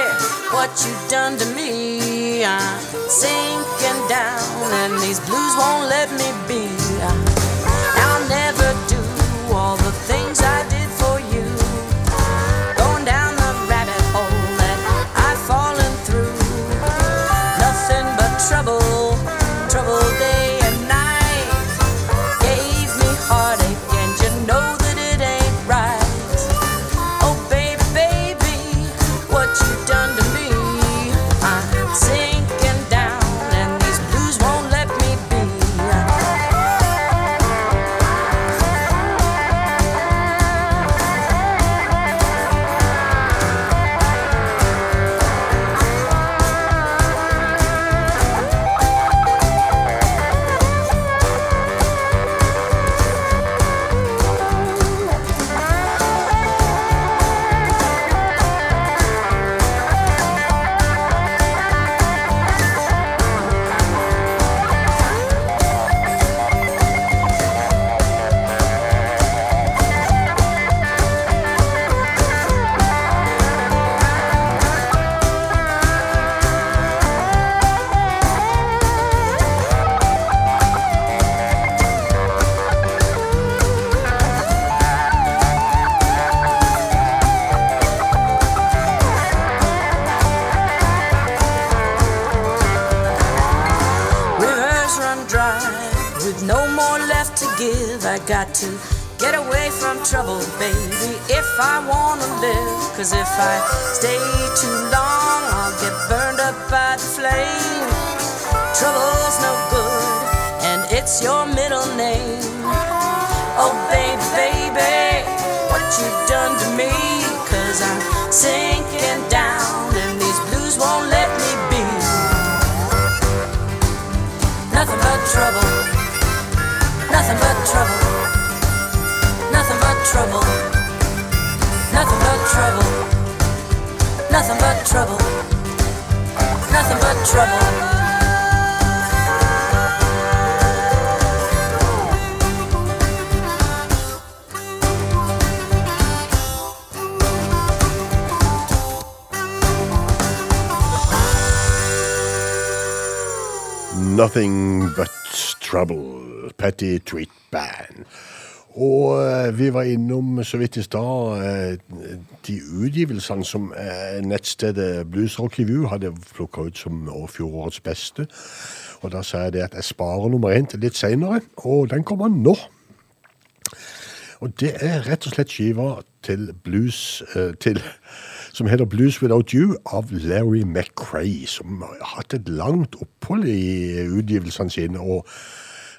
P: what you done to me? I'm sinking down, and these blues won't let me I wanna live. Cause if I stay too long, I'll get burned up by the flame. Trouble's no good, and it's your middle name. Oh, baby, baby, what you done to me? Cause I'm sinking down, and these blues won't let me be. Nothing but trouble, nothing but trouble, nothing but trouble, nothing but trouble, nothing but trouble. Nothing But Trouble,
A: Petty Tweet. Og eh, vi var innom så vidt i stad eh, de utgivelsene som eh, nettstedet Blues Rock Review hadde plukka ut som fjorårets beste. Og da sa jeg det at jeg sparer nummer én til litt seinere, og den kommer nå. Og det er rett og slett skiva til blues til som heter Blues Without You av Larry McRae, som har hatt et langt opphold i utgivelsene sine, og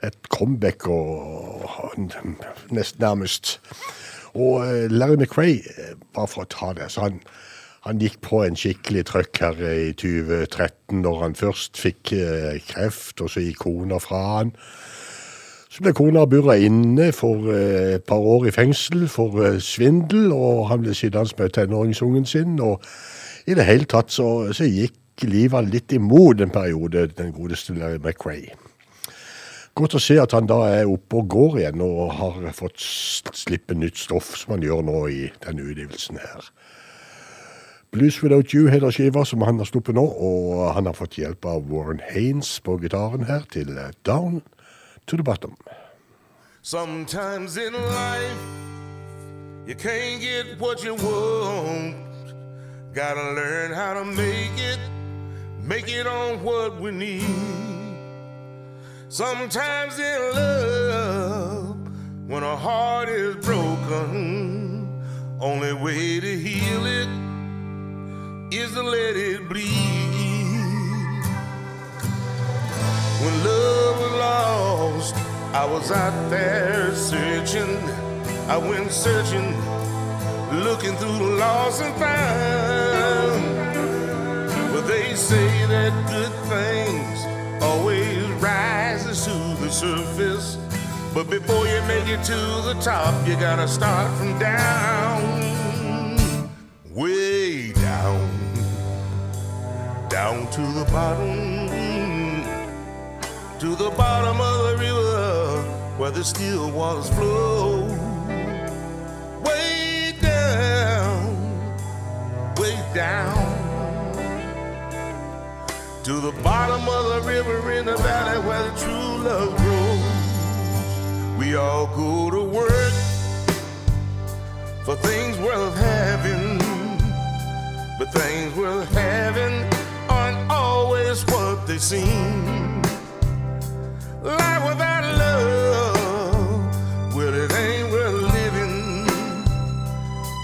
A: et comeback og, nest, nærmest. Og eh, Larry McRae, eh, bare for å ta det, så han, han gikk på en skikkelig trøkk her i 2013, når han først fikk eh, kreft, og så gikk kona fra han. Så ble kona burra inne for et par år i fengsel for svindel, og han ble sittende med tenåringsungen sin. Og i det hele tatt så, så gikk livet litt imot en periode, den godeste Larry McRae. Godt å se at han da er oppe og går igjen og har fått slippe nytt stoff, som han gjør nå i denne utgivelsen her. Blues Without You heter skiva som han har sluppet nå, og han har fått hjelp av Warren Haynes på gitaren her til eh, Down to the Bottom.
N: Sometimes in life, you can't get what you want. Gotta learn how to make it, make it on what we need. Sometimes in love, when a heart is broken, only way to heal it is to let it bleed. When love was lost, I was out there searching. I went searching, looking through the lost and found. But they say that good things surface. But before you make it to the top, you gotta start from down, way down, down to the bottom to the bottom of the river where the still waters flow. Way down, way down. To the bottom of the river in the valley where the true love grows. We all go to work for things worth having. But things worth having aren't always what they seem. Life without love, well, it ain't worth living.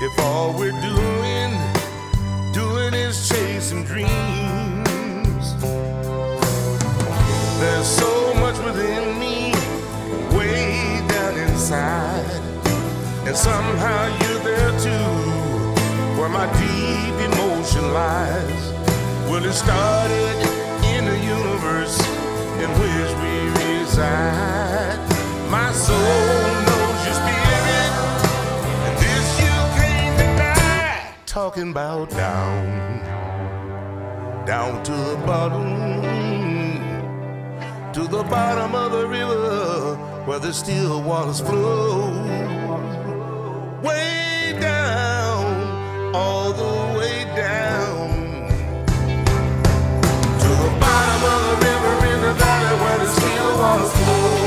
N: If all we're doing, doing is chasing dreams. So much within me, way down inside. And somehow you're there too, where my deep emotion lies. Well, it started in the universe in which we reside. My soul knows your spirit, and this you can't deny. Talking about down, down to the bottom, to the bottom of the river where the still waters flow. Way down, all the way down. To the bottom of the river in the valley where the still waters flow.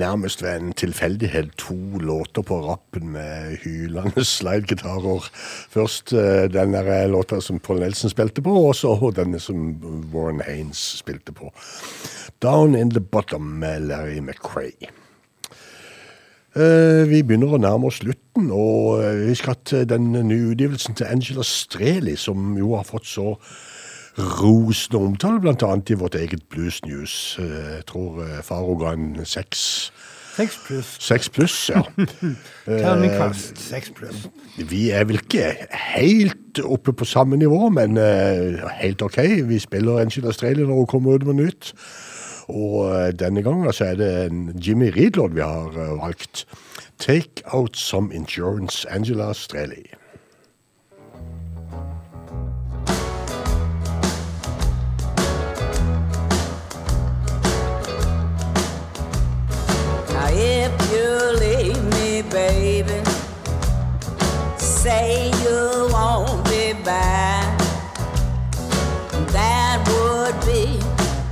N: Nærmest ved en tilfeldighet to låter på rappen med hylende slidegitarer. Først eh, den der låta som Paul Nelson spilte på, og så denne som Warren Haynes spilte på. Down in the Bottom med Larry McRae. Eh, Vi begynner å nærme oss slutten, og eh, vi skal til den nye utgivelsen til Angela Streli, som jo har fått så rosende omtale, annet i vårt eget Blues News. Eh, Jeg tror eh, Faro ga en seks
B: Seks pluss.
A: Seks pluss, ja.
B: Terningkast seks pluss.
A: Vi er vel ikke helt oppe på samme nivå, men eh, helt ok. Vi spiller Angela Australia når hun kommer ut med nytt. Og eh, denne gangen så er det en Jimmy Reed-låt vi har eh, valgt. Take Out Some Insurance, Angela Streli.
P: You leave me, baby, say you won't be back. That would be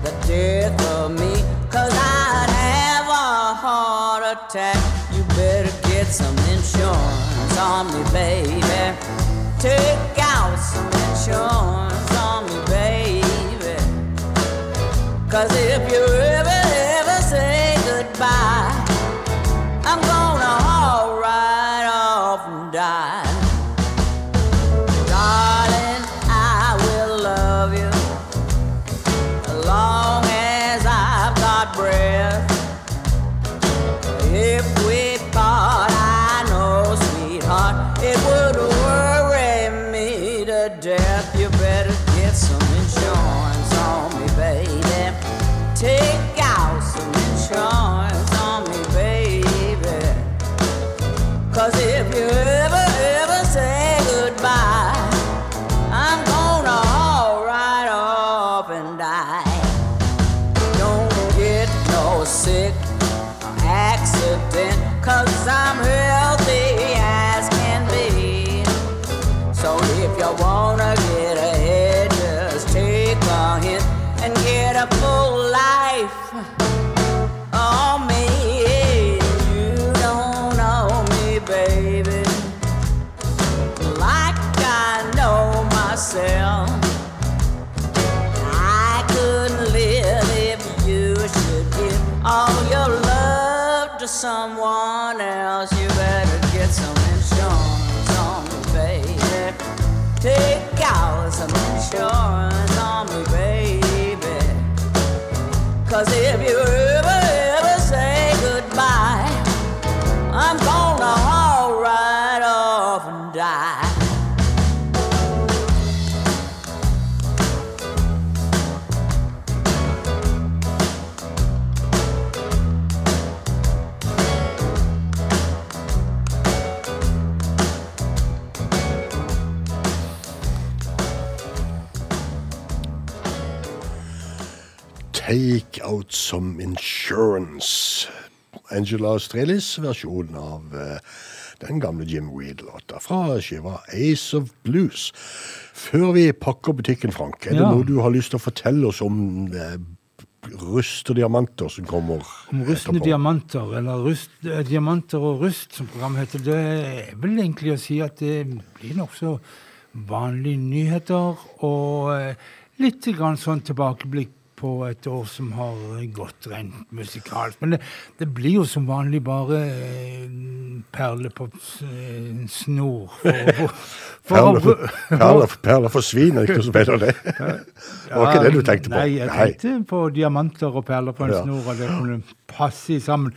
P: the death of me, cause I'd have a heart attack. You better get some insurance on me, baby. Take out some insurance on me, baby. Cause if you ever someone Take Out Some Insurance.
A: Angela Strelis versjon av eh, den gamle Jim Weed-låta fra skiva Ace of Blues. Før vi pakker butikken, Frank, er det
B: Ja.
A: noe du har lyst til å fortelle oss om eh, rust og diamanter som kommer
B: Om rustne diamanter, eller rust, eh, diamanter og rust, som programmet heter, det er vel egentlig å si at det blir nokså vanlige nyheter og litt grann sånn tilbakeblikk på et år som har gått rent musikalsk. Men det, det blir jo som vanlig bare eh, perler på eh, snor. For, for,
A: Perler, perler, perler forsvinner, ikke noe som heter det. Det var ikke det du tenkte på?
B: Nei, jeg tenkte på diamanter og perler på en snor, og det kunne passe sammen.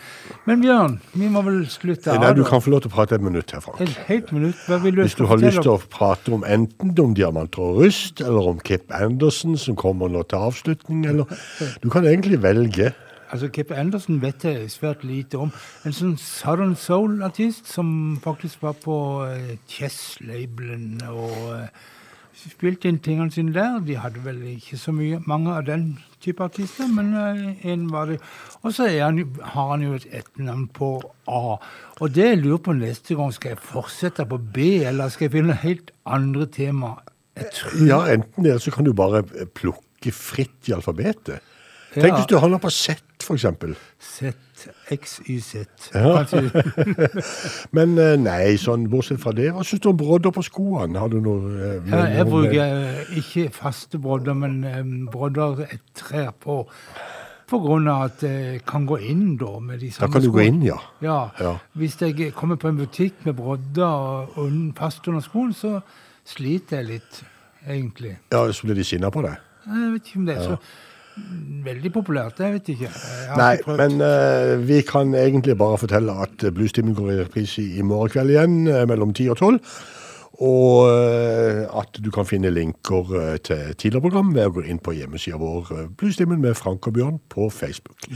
B: Men Bjørn, vi må vel slutte av?
A: Nei, du kan få lov til å prate et minutt her, Frank.
B: Et helt minutt. Hva vil du
A: Hvis du har lyst til å prate om enten om diamanter og rust, eller om Kip Andersen, som kommer nå til avslutning, eller Du kan egentlig velge.
B: Altså, Kip Andersen vet jeg svært lite om. En sånn Southern Soul-artist som faktisk var på uh, Chess-labelen og eh, spilte inn tingene sine der. De hadde vel ikke så mye, mange av den type artister, men en var det. Og så han, har han jo et etternavn på A. Og det jeg lurer på neste gang, skal jeg fortsette på B, eller skal jeg finne helt andre tema?
A: Ja, enten det, eller så kan du bare plukke fritt i alfabetet. Tenk hvis du holder på Z, for eksempel.
B: Z, XYZ.
A: Ja. Men eh, nei, sånn bortsett fra det, hva syns du om brodder på skoene? Har du noe eh,
B: Ja, jeg bruker eh, ikke faste brodder, men um, brodder jeg trer på. På grunn av at jeg kan gå inn da med de
A: Da kan du gå inn, ja.
B: Ja.
A: Ja.
B: Hvis jeg kommer på en butikk med brodder og fast under skoen, så sliter jeg litt, egentlig.
A: Ja, Så blir de sinna på deg?
B: Jeg vet ikke om det
A: Ja.
B: så veldig populært, jeg vet ikke. Jeg
A: Nei,
B: ikke
A: men uh, vi kan egentlig bare fortelle at eh, Bluestimen går i reprise i morgen kveld igjen eh, mellom 10 og 12. Og at du kan finne linker til tidligere program ved å gå inn på hjemmesida vår Bluestimen med Frank og Bjørn på Facebook.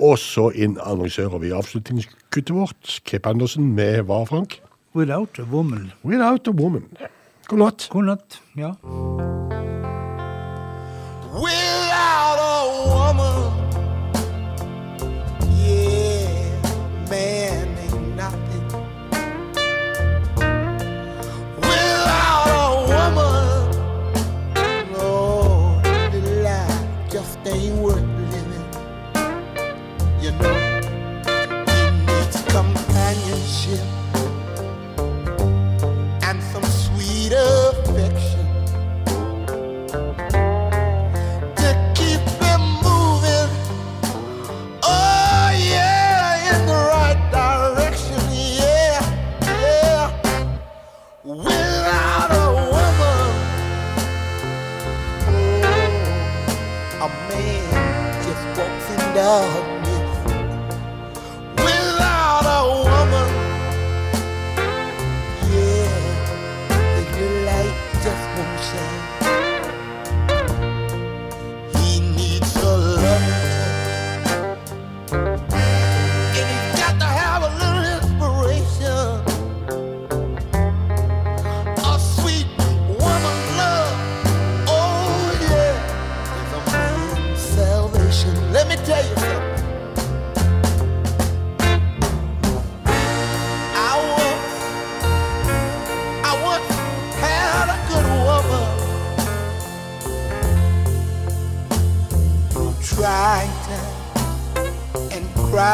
A: Og så inn annonsører vi avslutningskuttet vårt. Kip Andersen med hva, Frank?
B: Without a woman.
A: Without a woman. God natt.
B: God natt, ja.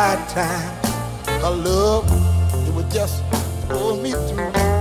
Q: right
R: time. Her love, it would just pull me through.